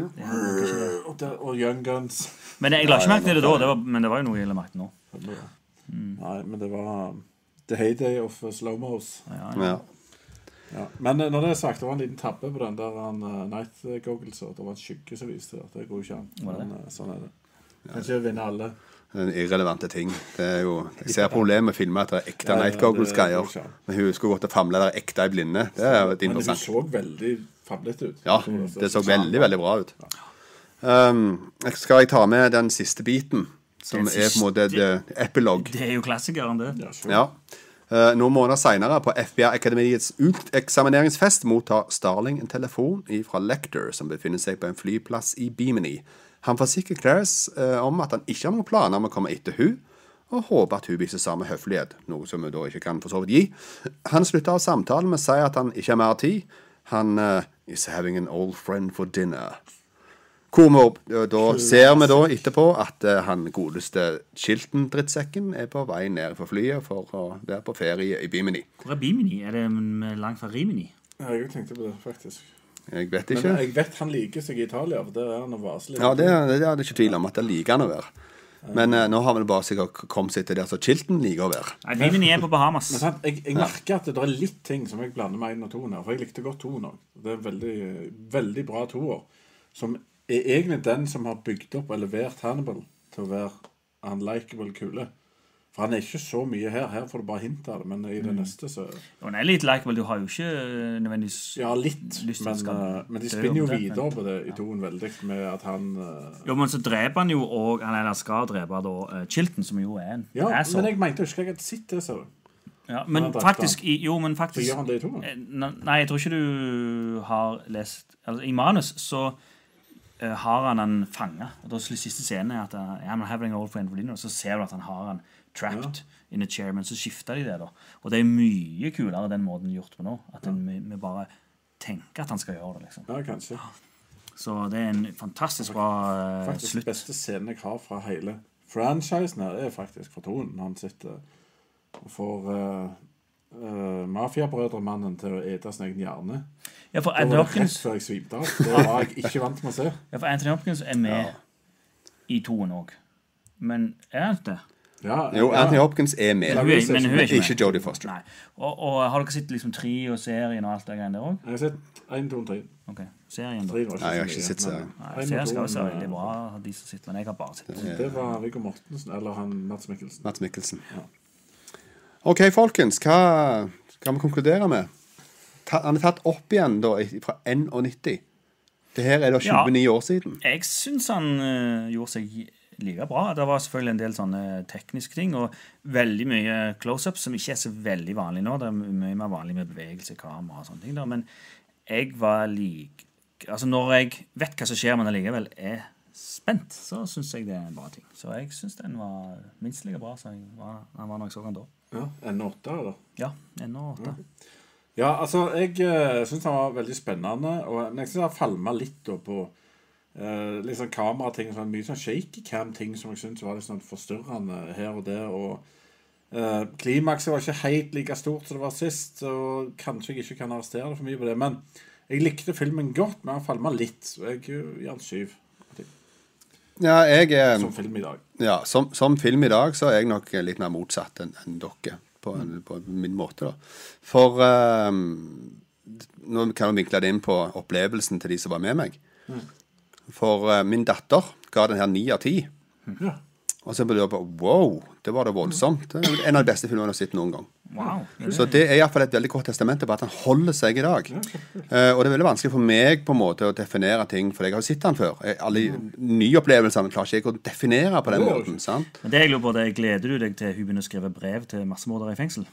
Og, der- og Young Guns. Men jeg la ikke merke til det da, det var, men det var jo noe jeg la merke til nå. Nei, men det var um, The heyday of Slowmos. slow-mos. Ja, ja. Ja. Ja. Men uh, når det er sagt, det var en liten tabbe på den der han, uh, Night Goggles. og Det var en skygge som viste det. Det går jo ikke an. Men uh, sånn er det. Kan ikke vinne alle. Den irrelevante ting. Det er jo, jeg ser problemet med å filme at det er ekte Ja, ja, Night Goggles-greier. det- det. Men hun skulle gått og famle der ekte i blinde. Det er jo interessant. Men det så veldig famlete ut. Ja, det så veldig, veldig bra ut. Um, skal jeg ta med den siste biten, som siste, er på en måte det epilog. Det er jo klassikeren, det. Ja, sure. Ja. Eh, noen måneder seinere, på FBI-akademiets uteksamineringsfest, mottar Starling en telefon fra Lector, som befinner seg på en flyplass i Bimini. Han forsikrer Clarice uh, om at han ikke har noen planer om å komme etter hun, og håper at hun viser samme høflighet, noe som hun da ikke kan for så vidt gi. Han slutter av samtalen med å si at han ikke har mer tid. Han uh, is having an old friend for dinner. Hvor vi da ser vi da etterpå at eh, han godeste Chilton-drittsekken er på vei ned fra flyet for å være på ferie i Bimini. Hvor er Bimini? Er det langt fra Rimini? Ja, Jeg tenkte på det, faktisk. Jeg vet ikke. Men jeg vet han liker seg i Italia, for der er han og vaser litt. Ja, det, det er det ikke tvil om at det liker han å være. Men eh, nå har vi bare sikkert kommet seg til der som Chilton liker å være. Nei, Bimini er på Bahamas. Men sant, jeg, jeg merker at det er litt ting som jeg blander med én og toen her. For jeg likte godt toen òg. Det er en veldig, veldig bra toer. Som er egentlig den som har bygd opp og levert Hannibal til å være unlikable kule. For han er ikke så mye her. Her får du bare hint av det. Men i det neste så Og han er litt likeable. Du har jo ikke øh, nødvendigvis Ja, litt. Men, eh, men de er spinner jo videre på det i toen veldig, med at han uh... Jo, men så dreper han jo òg Han skal drepe da uh, Chilton, som jo er en Ja, asshole. men jeg mente ikke jeg hadde sett det, sa du. Ja, men faktisk i, Jo, men Så faktisk gjør han det i to? Eh, Nei, jeg tror ikke du har lest altså, I manus så eh, har han han fanga. Siste scenen er at I'm having an old friend dinner. Så ser du at han har han trapped in a chair, men så skifter de det, da. Og det er mye kulere den måten de har gjort på nå. At ja. vi, vi bare tenker at han skal gjøre det, liksom. Ja, kanskje. Så det er en fantastisk bra eh, Faktisk slutt. beste scenen jeg har fra hele franchisen her, er faktisk fra tonen. Han sitter og får uh, uh, mafiabrødremannen til å ete sin egen hjerne. Ja, for Anthony var det rett Hopkins, før jeg svimte av. Det var jeg ikke vant med å se. ja, for Anthony Hopkins er med i toen òg. Men er han det? Ja, Jo, ja. Anthony Hopkins er med. Men Hun er, men hun er ikke. Ikke Jodie Foster. Nei. Og, og har dere sett liksom tre og serien og alt det greiene der òg? Jeg har sett 1, 2, 3. Ok, serien da. Tre Nei, jeg har ikke sett serien. Nei, serien skal også være veldig bra, de som sitter, men jeg har bare sett det. Det var Viggo Mortensen, eller han Mats Mikkelsen. Mats Mikkelsen. OK, folkens. Hva kan vi konkludere med? Ta, han er tatt opp igjen da fra 91. Det her er da 29 år siden. Jeg syns han uh, gjorde seg like bra. Det var selvfølgelig en del sånne tekniske ting, og veldig mye close-ups, som ikke er så veldig vanlig nå. Det er mye mer vanlig med bevegelse, kamera og sånne ting. Da. Men jeg var like Altså, når jeg vet hva som skjer, men allikevel er spent, så syns jeg det er en bra ting. Så jeg syns den var minst like bra som den var, han var når jeg så den da. Ja, N8, eller? Ja, ennå åtte. Ja, altså, jeg uh, syns han var veldig spennende, og men jeg syns han falma litt da på uh, litt sånn kamerating, sånn, mye sånn shaky cam-ting som jeg syns var litt sånn forstyrrende her og der. og uh, Klimakset var ikke helt like stort som det var sist, og kanskje jeg ikke kan arrestere det for mye på det. Men jeg likte filmen godt, men han falma litt, så jeg er gir han syv Ja, jeg er som film i dag. Ja, som, som film i dag så er jeg nok litt mer motsatt enn en dere. På, en, på min måte, da. For um, Nå kan vi vinkle det inn på opplevelsen til de som var med meg. For uh, min datter ga den her ni av ti. Ja. Og så ble jeg bare Wow, det var da voldsomt. Det er en av de beste filmene jeg har sett noen gang. Wow. Så det er iallfall et veldig godt testament på at han holder seg i dag. Uh, og det er veldig vanskelig for meg på en måte å definere ting, for jeg har jo sett han før. Jeg, alle nyopplevelsene klarer ikke jeg å definere på den måten. sant? Men det jeg lurer på, det er, Gleder du deg til hun begynner å skrive brev til massemordere i fengsel?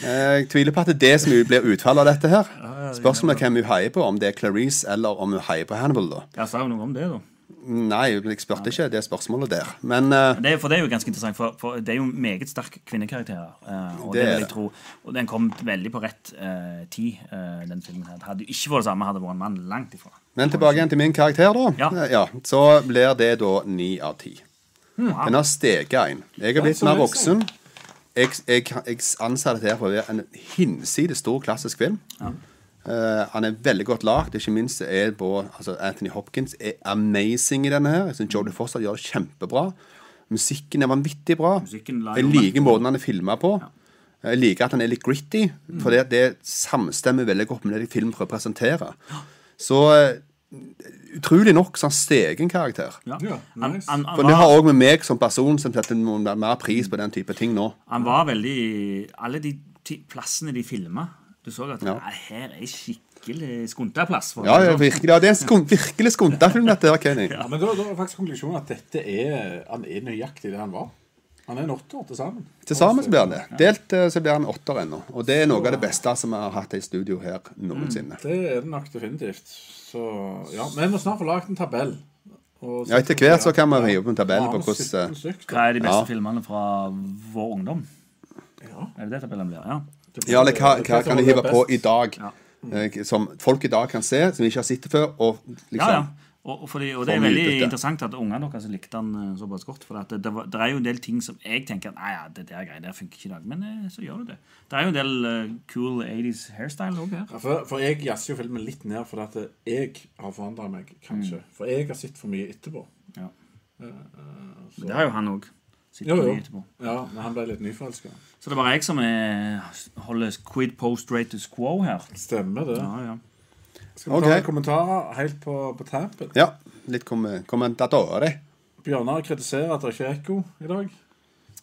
Jeg tviler på at det er det som blir utfallet av dette her. Spørsmålet er hvem hun heier på, om det er Clarice eller om hun heier på Hannibal. da. Ja, Sa hun noe om det, da? Nei, jeg spurte ikke det spørsmålet der. Men uh, Det, er- for det er jo ganske interessant, for, for det er jo meget sterke kvinnekarakterer. Uh, og Det det, vil jeg det. tro. Og den kom veldig på rett uh, tid, eh, den filmen. her. Det hadde jo ikke vært det samme hadde vært en mann langt ifra. Men tilbake igjen til min karakter, da. Ja. Ja, så blir det da ni av ti. Den har steget en. Jeg er blitt mer voksen. Jeg, jeg, jeg anser dette her for å være en hinsides stor klassisk film. Eh, han er veldig godt lagd. Ikke minst er på, altså Anthony Hopkins er amazing i denne. her Jeg synes Jodie Foster gjør det kjempebra. Musikken er vanvittig bra. Jeg liker måten han er filma på. Jeg liker at han er litt gritty, for det, det samstemmer veldig godt med det de filmen prøver å presentere. Så eh, utrolig nok så han steg en karakter. Ja. Ja, nice. han, han, For det har òg med meg som person som setter mer pris på den type ting nå. han var veldig Alle de plassene de filma Du så at Ja. nei, her er skikkelig skuntaplass. Ja, det ja virkelig. Ja, det er en skun, virkelig skuntafilm, dette her, Kenny. Ja, men da, da er faktisk konklusjonen at dette er Han er nøyaktig det han var. Han er en åtter til sammen. Til sammen så blir han det. Delt eh, så blir han åtter ennå. Og det er noe av det beste som vi har hatt i studio her noensinne. Det er det nok definitivt. Så ja, Men vi må snart få lagd en tabell. Og Ja, etter hvert så kan vi opp en tabell på hvordan 17 stykk, da. Hva er de beste Ja. filmene fra vår ungdom? Ja. Er det det tabellen blir? Ja. Ja, eller hva, hva kan de hive på i dag? Ja. Mm. Som folk i dag kan se, som de ikke har sett det før. Og liksom Ja, ja. Og, og, fordi, og det er veldig interessant at ungene deres likte den eh, såpass godt. For at det, det, var- det er jo en del ting som jeg tenker Nei, ja, det der greiene der funker ikke i dag. Men eh, så gjør du det. Det er jo en del uh, cool 80s hairstyle òg her. Ja, for, for jeg jazzer jo filmen litt ned fordi at jeg har forandra meg, kanskje. For jeg har sett for mye etterpå. Ja. Uh, uh, så- Det har jo han òg. Jo, jo. Ja, men han ble litt nyforelska. Så det er bare jeg som er, holder quid post ratus quo her. Stemmer det. Ja, ja. Skal vi ta noen kommentarer helt på, på tampen? Ja. Litt kom kommentatorer. Bjørnar kritiserer at det ikke er ekko i dag.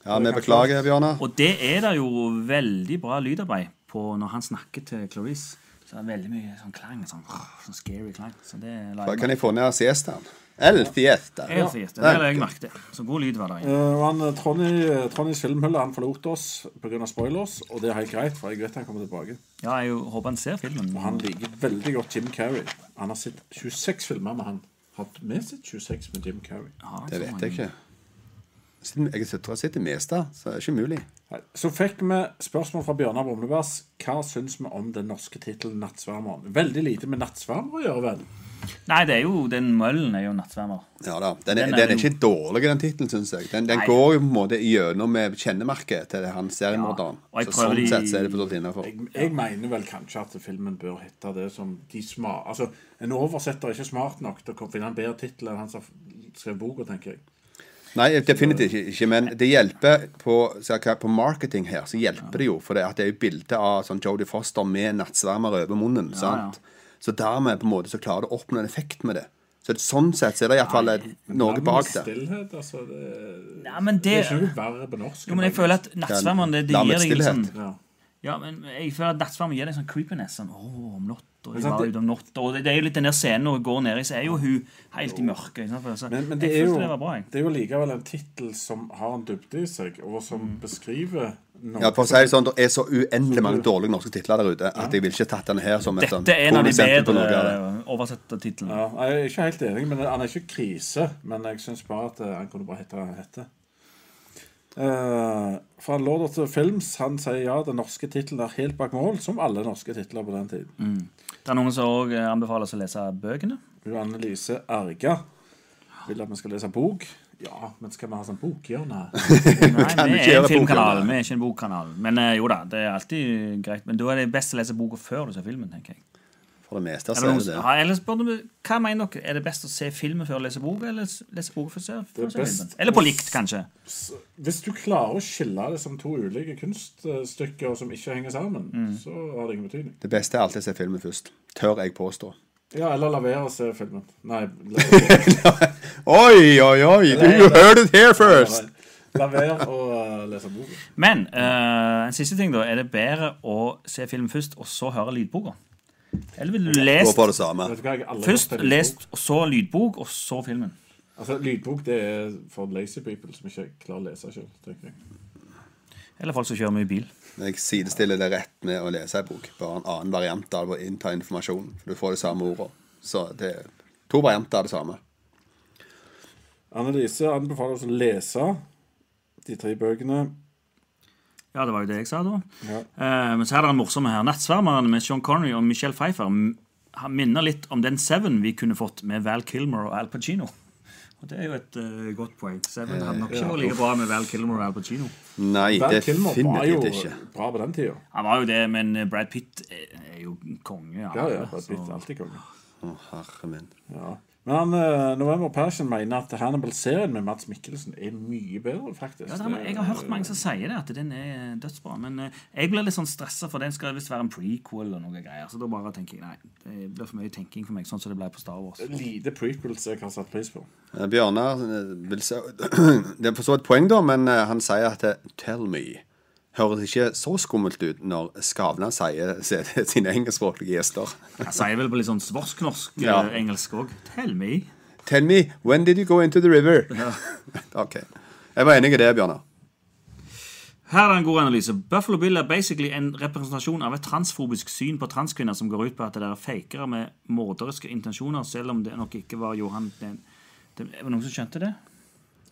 Ja, vi beklager, Bjørnar. Og det er det jo veldig bra lydarbeid på når han snakker til Clarice. Så det er veldig mye sånn klang. Sånn, sånn scary klang. Så det la jeg kan jeg få ned siestaen? El fiesta. Helt. Det la jeg merke til. Så god lyd var det. Uh, og han, eh, Tronny, Tronnys filmhylle han forlot oss pga. spoilers, og det er helt greit, for jeg vet han kommer tilbake. Ja, jeg håper han ser filmen. Og han liker veldig godt Jim Carrey. Han har sett 26 filmer med han. Har med sitt 26 med Jim Carrey? Ja, Det vet jeg ikke. Siden Jeg tror jeg sitter mest der, så det er ikke mulig. Nei. Så fikk vi spørsmål fra Bjørnar Brumlebass. Hva syns vi om den norske tittelen 'Nattsvermeren'? Veldig lite med nattsvermer å gjøre, vel? Nei, det er jo den møllen er jo nattsvermer. Ja da, Den er, Den er den er jo- ikke dårlig, den tittelen, syns jeg. Den, den går jo på en måte gjennom med kjennemerket til han seriemorderen. Ja, Så sånn de- sett så er det for så vidt innafor. Jeg, jeg mener vel kanskje at filmen bør hete det som de smart... Altså, en oversetter er ikke smart nok til å finne en bedre tittel enn han som skrev boka, tenker jeg. Nei, definitivt ikke, men det hjelper på, på marketing her. Så hjelper det jo, for det, at det er jo bilde av sånn Jodie Foster med nattsvermer over munnen. sant? Så dermed på en måte så klarer du å oppnå en effekt med det. Så sånn sett så er det iallfall noe bak det. Stillhet, altså, det, Nei, men det er det ikke noe verre på norsk. Jo, men jeg føler at nattsvermeren det, det gir deg litt sånn ja. Ja, men jeg føler at nattsvermeren gir deg sånn creepiness. Sånn, åh, om natta, Men jeg var ute om natta. Og det, det er jo litt den der scenen når hun går ned i, så er jo hun helt i mørket. ikke sant? For Men, men det, er jo, det bra, det er jo likevel en tittel som har en dybde i seg, og som Mm. beskriver noe Ja, for å si det sånn, Det er så uendelig mange dårlige norske titler der ute at jeg vil ikke tatt den her som et sånn Dette er en av de bedre oversatte titlene. Ja, jeg er ikke helt enig, men han er ikke krise. Men jeg syns bare at eh, han kunne bare hete det han heter. Uh, fra Lord of the Films han sier ja, den norske tittelen er helt bak mål, som alle norske titler på den tiden. Det er noen som òg anbefaler oss å lese bøkene. Anne Lise Erga vil at vi skal lese bok. Ja, men skal vi ha sånn bokhjørne? Nei, vi er en filmkanal, vi er ikke en bokkanal. Men eh, jo da, det er alltid greit. Men da er det best å lese boka før du ser filmen, tenker jeg. For det meste Er det noen, det som- eller spør du, hva mener dere? Er det best å se filmen før å lese boka, eller lese boka før å se, filmen? Eller på likt, kanskje. Hvis du klarer å skille det som to ulike kunststykker som ikke henger sammen, så har det ingen betydning. Det beste er alltid å se filmen først. Tør jeg påstå. Ja, eller la være å se filmen. Nei, Oi, oi, oi! You heard it here first! la være å eh, lese boka. Men uh, en siste ting, da. Er det bedre å se filmen først, og så høre lydboka? Eller ville du Gå lest for det samme. Vet du hva, jeg har aldri først hørt en lest, og så lydbok, og så filmen? Altså, Lydbok det er for lazy people som ikke klarer å lese sjøl. Eller folk som kjører mye bil. Jeg sidestiller det rett med å lese en bok. Bare en annen variant av å innta informasjon. For du får de samme ordene. Så det er to varianter av det samme. Annelise anbefaler oss å lese de tre bøkene. Ja, det var jo det jeg sa da. Ja. Eh, men så er det en morsom her. 'Nattsvermeren' med Sean Connery og Michelle Pfeiffer han minner litt om den Seven vi kunne fått med Val Kilmer og Al Pacino. Og Det er jo et uh, godt poeng. Seven hadde nok ikke vært like bra med Val Kilmer og Al Pacino. Nei, Val Kilmer var jo ikke. bra på den tida. Han var jo det, men eh, Brad Pitt er er jo konge. Ja, Ja, ja, Brad Pitt er alltid konge. Å, herre min. Ja. Men han, eh, November Passion mener at Hannibal-serien med Mats Mikkelsen er mye bedre, faktisk. Ja, er, jeg har hørt mange som sier det, at den er dødsbra. Men uh, jeg blir litt sånn stressa, for den skal visst være en prequel og noe greier. Så da bare tenker jeg nei, det blir for mye tenking for meg, sånn som det ble på Star Wars. Lite prequels jeg har satt pris på. Eh, Bjørnar vil se Det er for så vidt et poeng, da, men han sier at 'tell me' høres ikke så skummelt ut når Skavlan sier sine engelskspråklige gjester. Jeg sier vel på litt sånn svorsk-norsk Ja. eh, engelsk òg. Tell me. 'Tell me, when did you go into the river?' ok. Jeg var enig i det, Bjørnar. Her er en god analyse. Buffalo Bill er basically en representasjon av et transfobisk syn på transkvinner som går ut på at det er fakere med morderiske intensjoner, selv om det nok ikke var Johan den, det, Var det noen som skjønte det?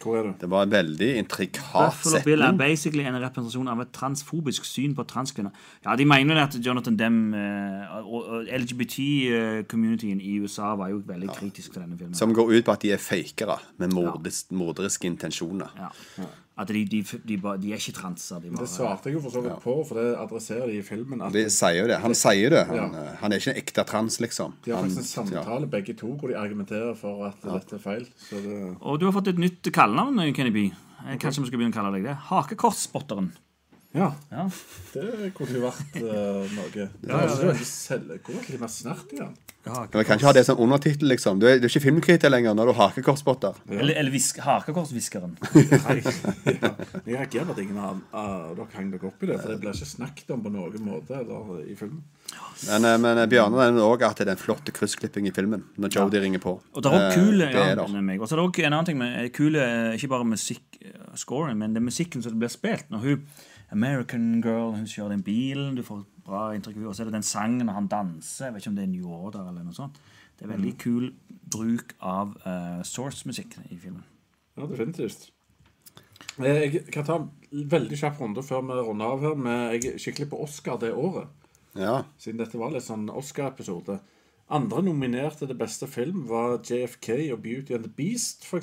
Hvor er det? Det var en veldig intrikat Buffalo Bill er basically en representasjon av et transfobisk syn på transkvinner. Ja, De mener at Jonathan Dem eh, og, LGBT-communityen i USA var jo veldig kritisk til denne filmen. Som går ut på at de er fakere med morderiske morderiske intensjoner. Ja. At de, de, de, bare- de er ikke transer. De Det svarte jeg jo for så vidt på, for det adresserer de i filmen. At De sier det. Han sier det. Han, Ja. eh, han er ikke en ekte trans, liksom. de har Han, faktisk en ja. samtale, begge to, hvor de argumenterer for at dette er feil. Så det Og du har fått et nytt kallenavn, Kenny B. Kanskje Kanskje vi skal begynne å kalle deg det? Hakekorsspotteren. Ja. Ja. Det kunne jo vært uh, noe. Ja, ja, selvgått, mer snert i den. Men Vi kan ikke ha det som undertittel, liksom. Du er, du er ikke filmkritiker lenger når du har hakekorsspotter. Eller, eller visk, hakekorshviskeren. Nei. ja. Jeg reagerer på at ingen av uh, dere hang dere opp i det, for det blir ikke snakket om på noen måte eller, i filmen. Men, eh, men Bjørnar nevner òg at det er en flott kryssklipping i filmen når Jodie ringer på. Og det er også Eh, kule det er der. det er. Og så er det også en annen ting med kule, eh, ikke bare musikk Scoring, men det er musikken som blir spilt. Når hun American Girl hun kjører den bilen, du får et bra inntrykk. Og så er det den sangen han danser. Jeg vet ikke om det er New Order eller noe sånt. Det er veldig Mm. kul bruk av uh, source-musikk i filmen. Ja, definitivt. Eh, Jeg kan ta en veldig kjapp runde før vi runder av her. Men jeg er skikkelig på Oscar det året, Ja. siden dette var litt sånn Oscar-episode. Andre nominerte til beste film var JFK og Beauty and the Beast, for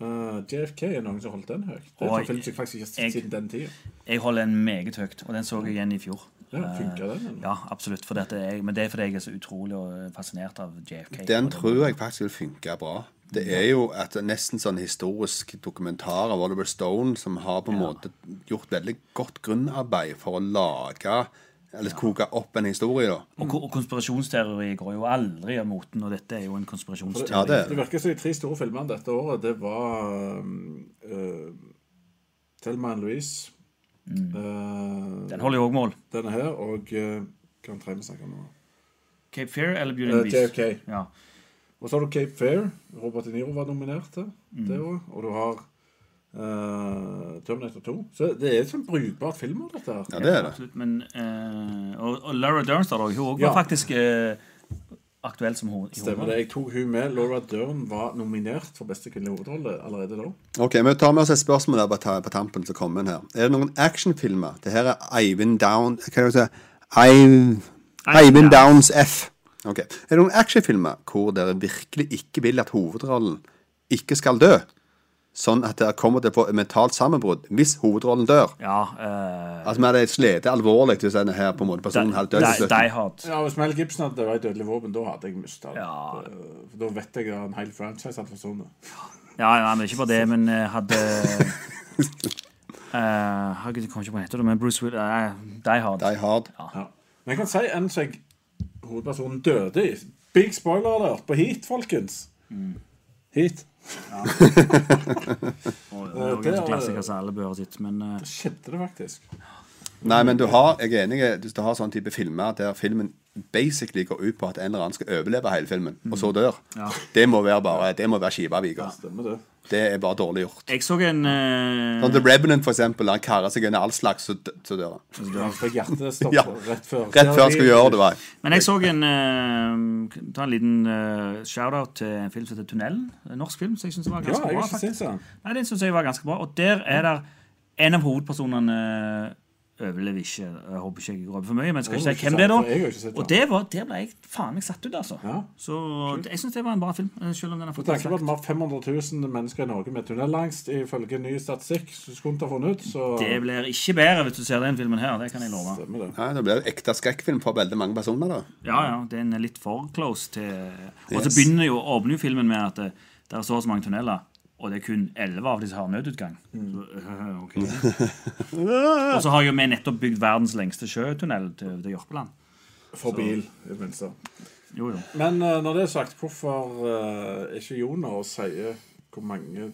eksempel. Eh, JFK er noen som holdt den høyt. Det er som jeg faktisk ikke sett jeg- siden den tida. Jeg holder den meget høyt, og den så jeg igjen i fjor. Ja, funker den, eller? Ja, absolutt. For dette er, men det er fordi jeg er så utrolig og fascinert av JFK. Den tror jeg faktisk vil funke bra. Det er jo et nesten sånn historisk dokumentar av Oliver Stone som har på en måte gjort veldig godt grunnarbeid for å lage eller koke opp en historie, da. Og, og konspirasjonsteori går jo aldri av moten, og dette er jo en konspirasjonsteori. Ja, det Det virker som de tre store filmene dette året, det var uh, Thelma and Louise. eh, Den holder jo òg mål. denne her, og uh, Hva er vi snakker om nå? Cape Fear eller Beauty and the Beast? JFK. Ja. Og så har du Cape Fair. Robert De Niro var nominert til Mm. det året. Og du har eh, Terminator 2. Så det er et sånn brukbart film av dette her. Ja, det er det. Absolutt. Men, uh, og, og Laura Dern står der, hun òg Ja. var faktisk uh, aktuell som hun i Stemmer det. Jeg tok hun med. Laura Dern var nominert for beste kvinnelige hovedrolle allerede da. Ok, Vi tar med oss et spørsmål der på, på tampen som kommer inn her. Er det noen actionfilmer? Det her er Eivind Down Hva er det jeg si? Eivind Downs F. Ok. Er det noen actionfilmer hvor dere virkelig ikke vil at hovedrollen ikke skal dø? Sånn at dere kommer til å få et mentalt sammenbrudd hvis hovedrollen dør? Ja. eh, Altså, Vi hadde slitt alvorlig hvis denne her på en måte personen hadde dødd. Die Hard. Ja, Hvis Mel Gibson hadde vært dødelig våpen, da hadde jeg mista. Ja. Eh, da vet jeg at en hel franchise hadde forsvunnet. Ja, ja, men ikke bare det, men eh, hadde uh, jeg kommer ikke på hva det heter, men Bruce Will uh, Die Hard. Die Hard. Ja. Men jeg kan si en som jeg- hovedpersonen døde i. Big spoiler alert på Heat, folkens. Heat. Og, det en er- klassiker som alle bør ha sett, men eh, Skjedde det faktisk. Nei, men du har, jeg er enig hvis du har sånn type filmer der filmen basically går ut på at en eller annen skal overleve hele filmen, og så dør. Ja. Det må være bare, det må være skiveviker. Stemmer det. Det er bare dårlig gjort. Jeg så en uh... Sånn The Revenant, for eksempel. Han karer seg under all slags, så, så dør han. Han fikk hjertestopp Ja. rett før. Rett før han skulle gjøre det. Var. Men jeg så en uh, Ta en liten uh, shout-out til en film som heter Tunnelen. En norsk film som jeg syns var Ja, ganske jeg bra. Nei, Den syns jeg var ganske bra. Og der er der en av hovedpersonene eh, overlever ikke. Jeg håper ikke jeg røper for mye, men skal ikke si hvem det er, har da. Og det var, der ble jeg faen meg satt ut, altså. Ja. Så jeg syns det var en bra film, eh, selv om den har fått tenker på at vi har 500 000 mennesker i Norge med tunnelangst, ifølge ny statistikk som skulle ha funnet ut, så Det blir ikke bedre hvis du ser den filmen her, det kan jeg love. stemmer det. Ja, det blir jo ekte skrekkfilm for veldig mange personer. da Ja, ja, den er litt for close til Og så begynner jo, åpner jo filmen med at det, det er så og så mange tunneler, og det er kun 11 av de som har nødutgang. Så, øh, ok. og så har jo vi nettopp bygd verdens lengste sjøtunnel til, til Jørpeland. For bil, i det minste. Jo, jo. Men eh, når det er sagt, hvorfor eh, er ikke og sier hvor mange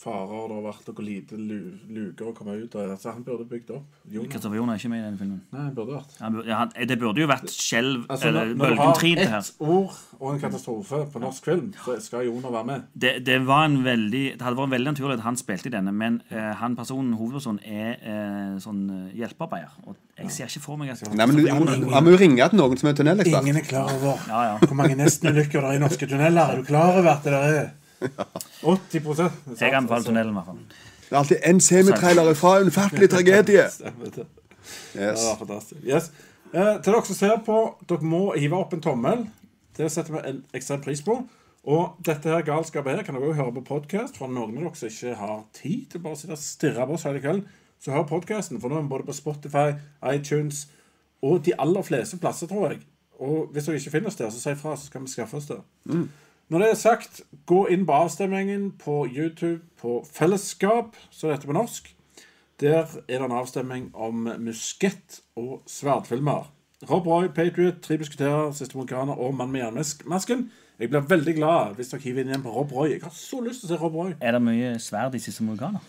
tunnelfarer det har vært, og hvor lite luker å komme ut av? Altså, han burde bygd opp. Kristoffer Jon er ikke med i den filmen. Nei, han burde vært. Han, burde, ja, han, det burde jo vært skjelv Altså, eller her. når du har 3 ett ord og en katastrofe på norsk film, så skal Joner være med. Det, det, var en veldig, det hadde vært veldig naturlig at han spilte i denne, men uh, han personen, hovedpersonen er uh, sånn eh, hjelpearbeider. Og jeg ser ikke for meg at Nei, men du, han, han må jo ringe til noen som er tunnelekspert. Ingen er klar over Ja, ja. hvor mange nestenulykker det er i norske tunneler. Er du klar over at det er 80 Jeg anbefaler tunnelen, i hvert fall. Det er alltid en semitrailer fra en ufattelig tragedie. Stemmer det. Yes. Ja, fantastisk. Yes. Eh, til dere som ser på, dere må hive opp en tommel. Det setter vi en ekstrem pris på. Og dette her galskapet her kan dere også høre på podkast. For noen av dere som ikke har tid til bare å sitte og stirre på oss hele kvelden, så hør podkasten. For nå er vi både på Spotify, iTunes og de aller fleste plasser, tror jeg. Og hvis dere ikke finner oss der, så si ifra, så skal vi skaffe oss det. Når det er sagt, gå inn på avstemmingen på YouTube på Fellesskap, så det heter på norsk. Der er det en avstemning om muskett og sverdfilmer. Rob Roy, Patriot, Tre musketerer, Siste Mohikaner og Mann med jernmasken. Jeg blir veldig glad hvis dere hiver inn igjen på Rob Roy. Jeg har så lyst til å se Rob Roy. Er det mye sverd i Siste Mohikaner?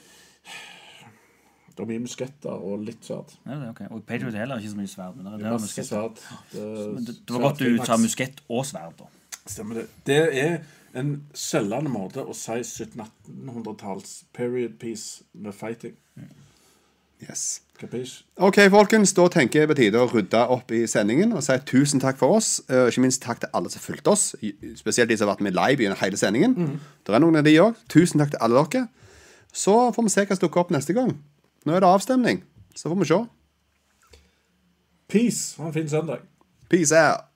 Det er mye musketter og litt sverd. Ja, det er ok. Og Patriot heller ikke så mye sverd. Men det, det, er sverd. Det, det, det var godt du sa muskett og sverd, da. Stemmer det. Det er en selgende måte å si 1700-1800-talls period piece med fighting. Yes. Capiche? Ok, folkens, da tenker jeg på tide å rydde opp i sendingen og si tusen takk for oss. Eh, Ikke minst takk til alle som fulgte oss, spesielt de som har vært med live gjennom hele sendingen. Det er noen av de òg. Tusen takk til alle dere. Så får vi se hva som dukker opp neste gang. Nå er det avstemning, så får vi se. Peace. Ha en fin søndag. Peace out.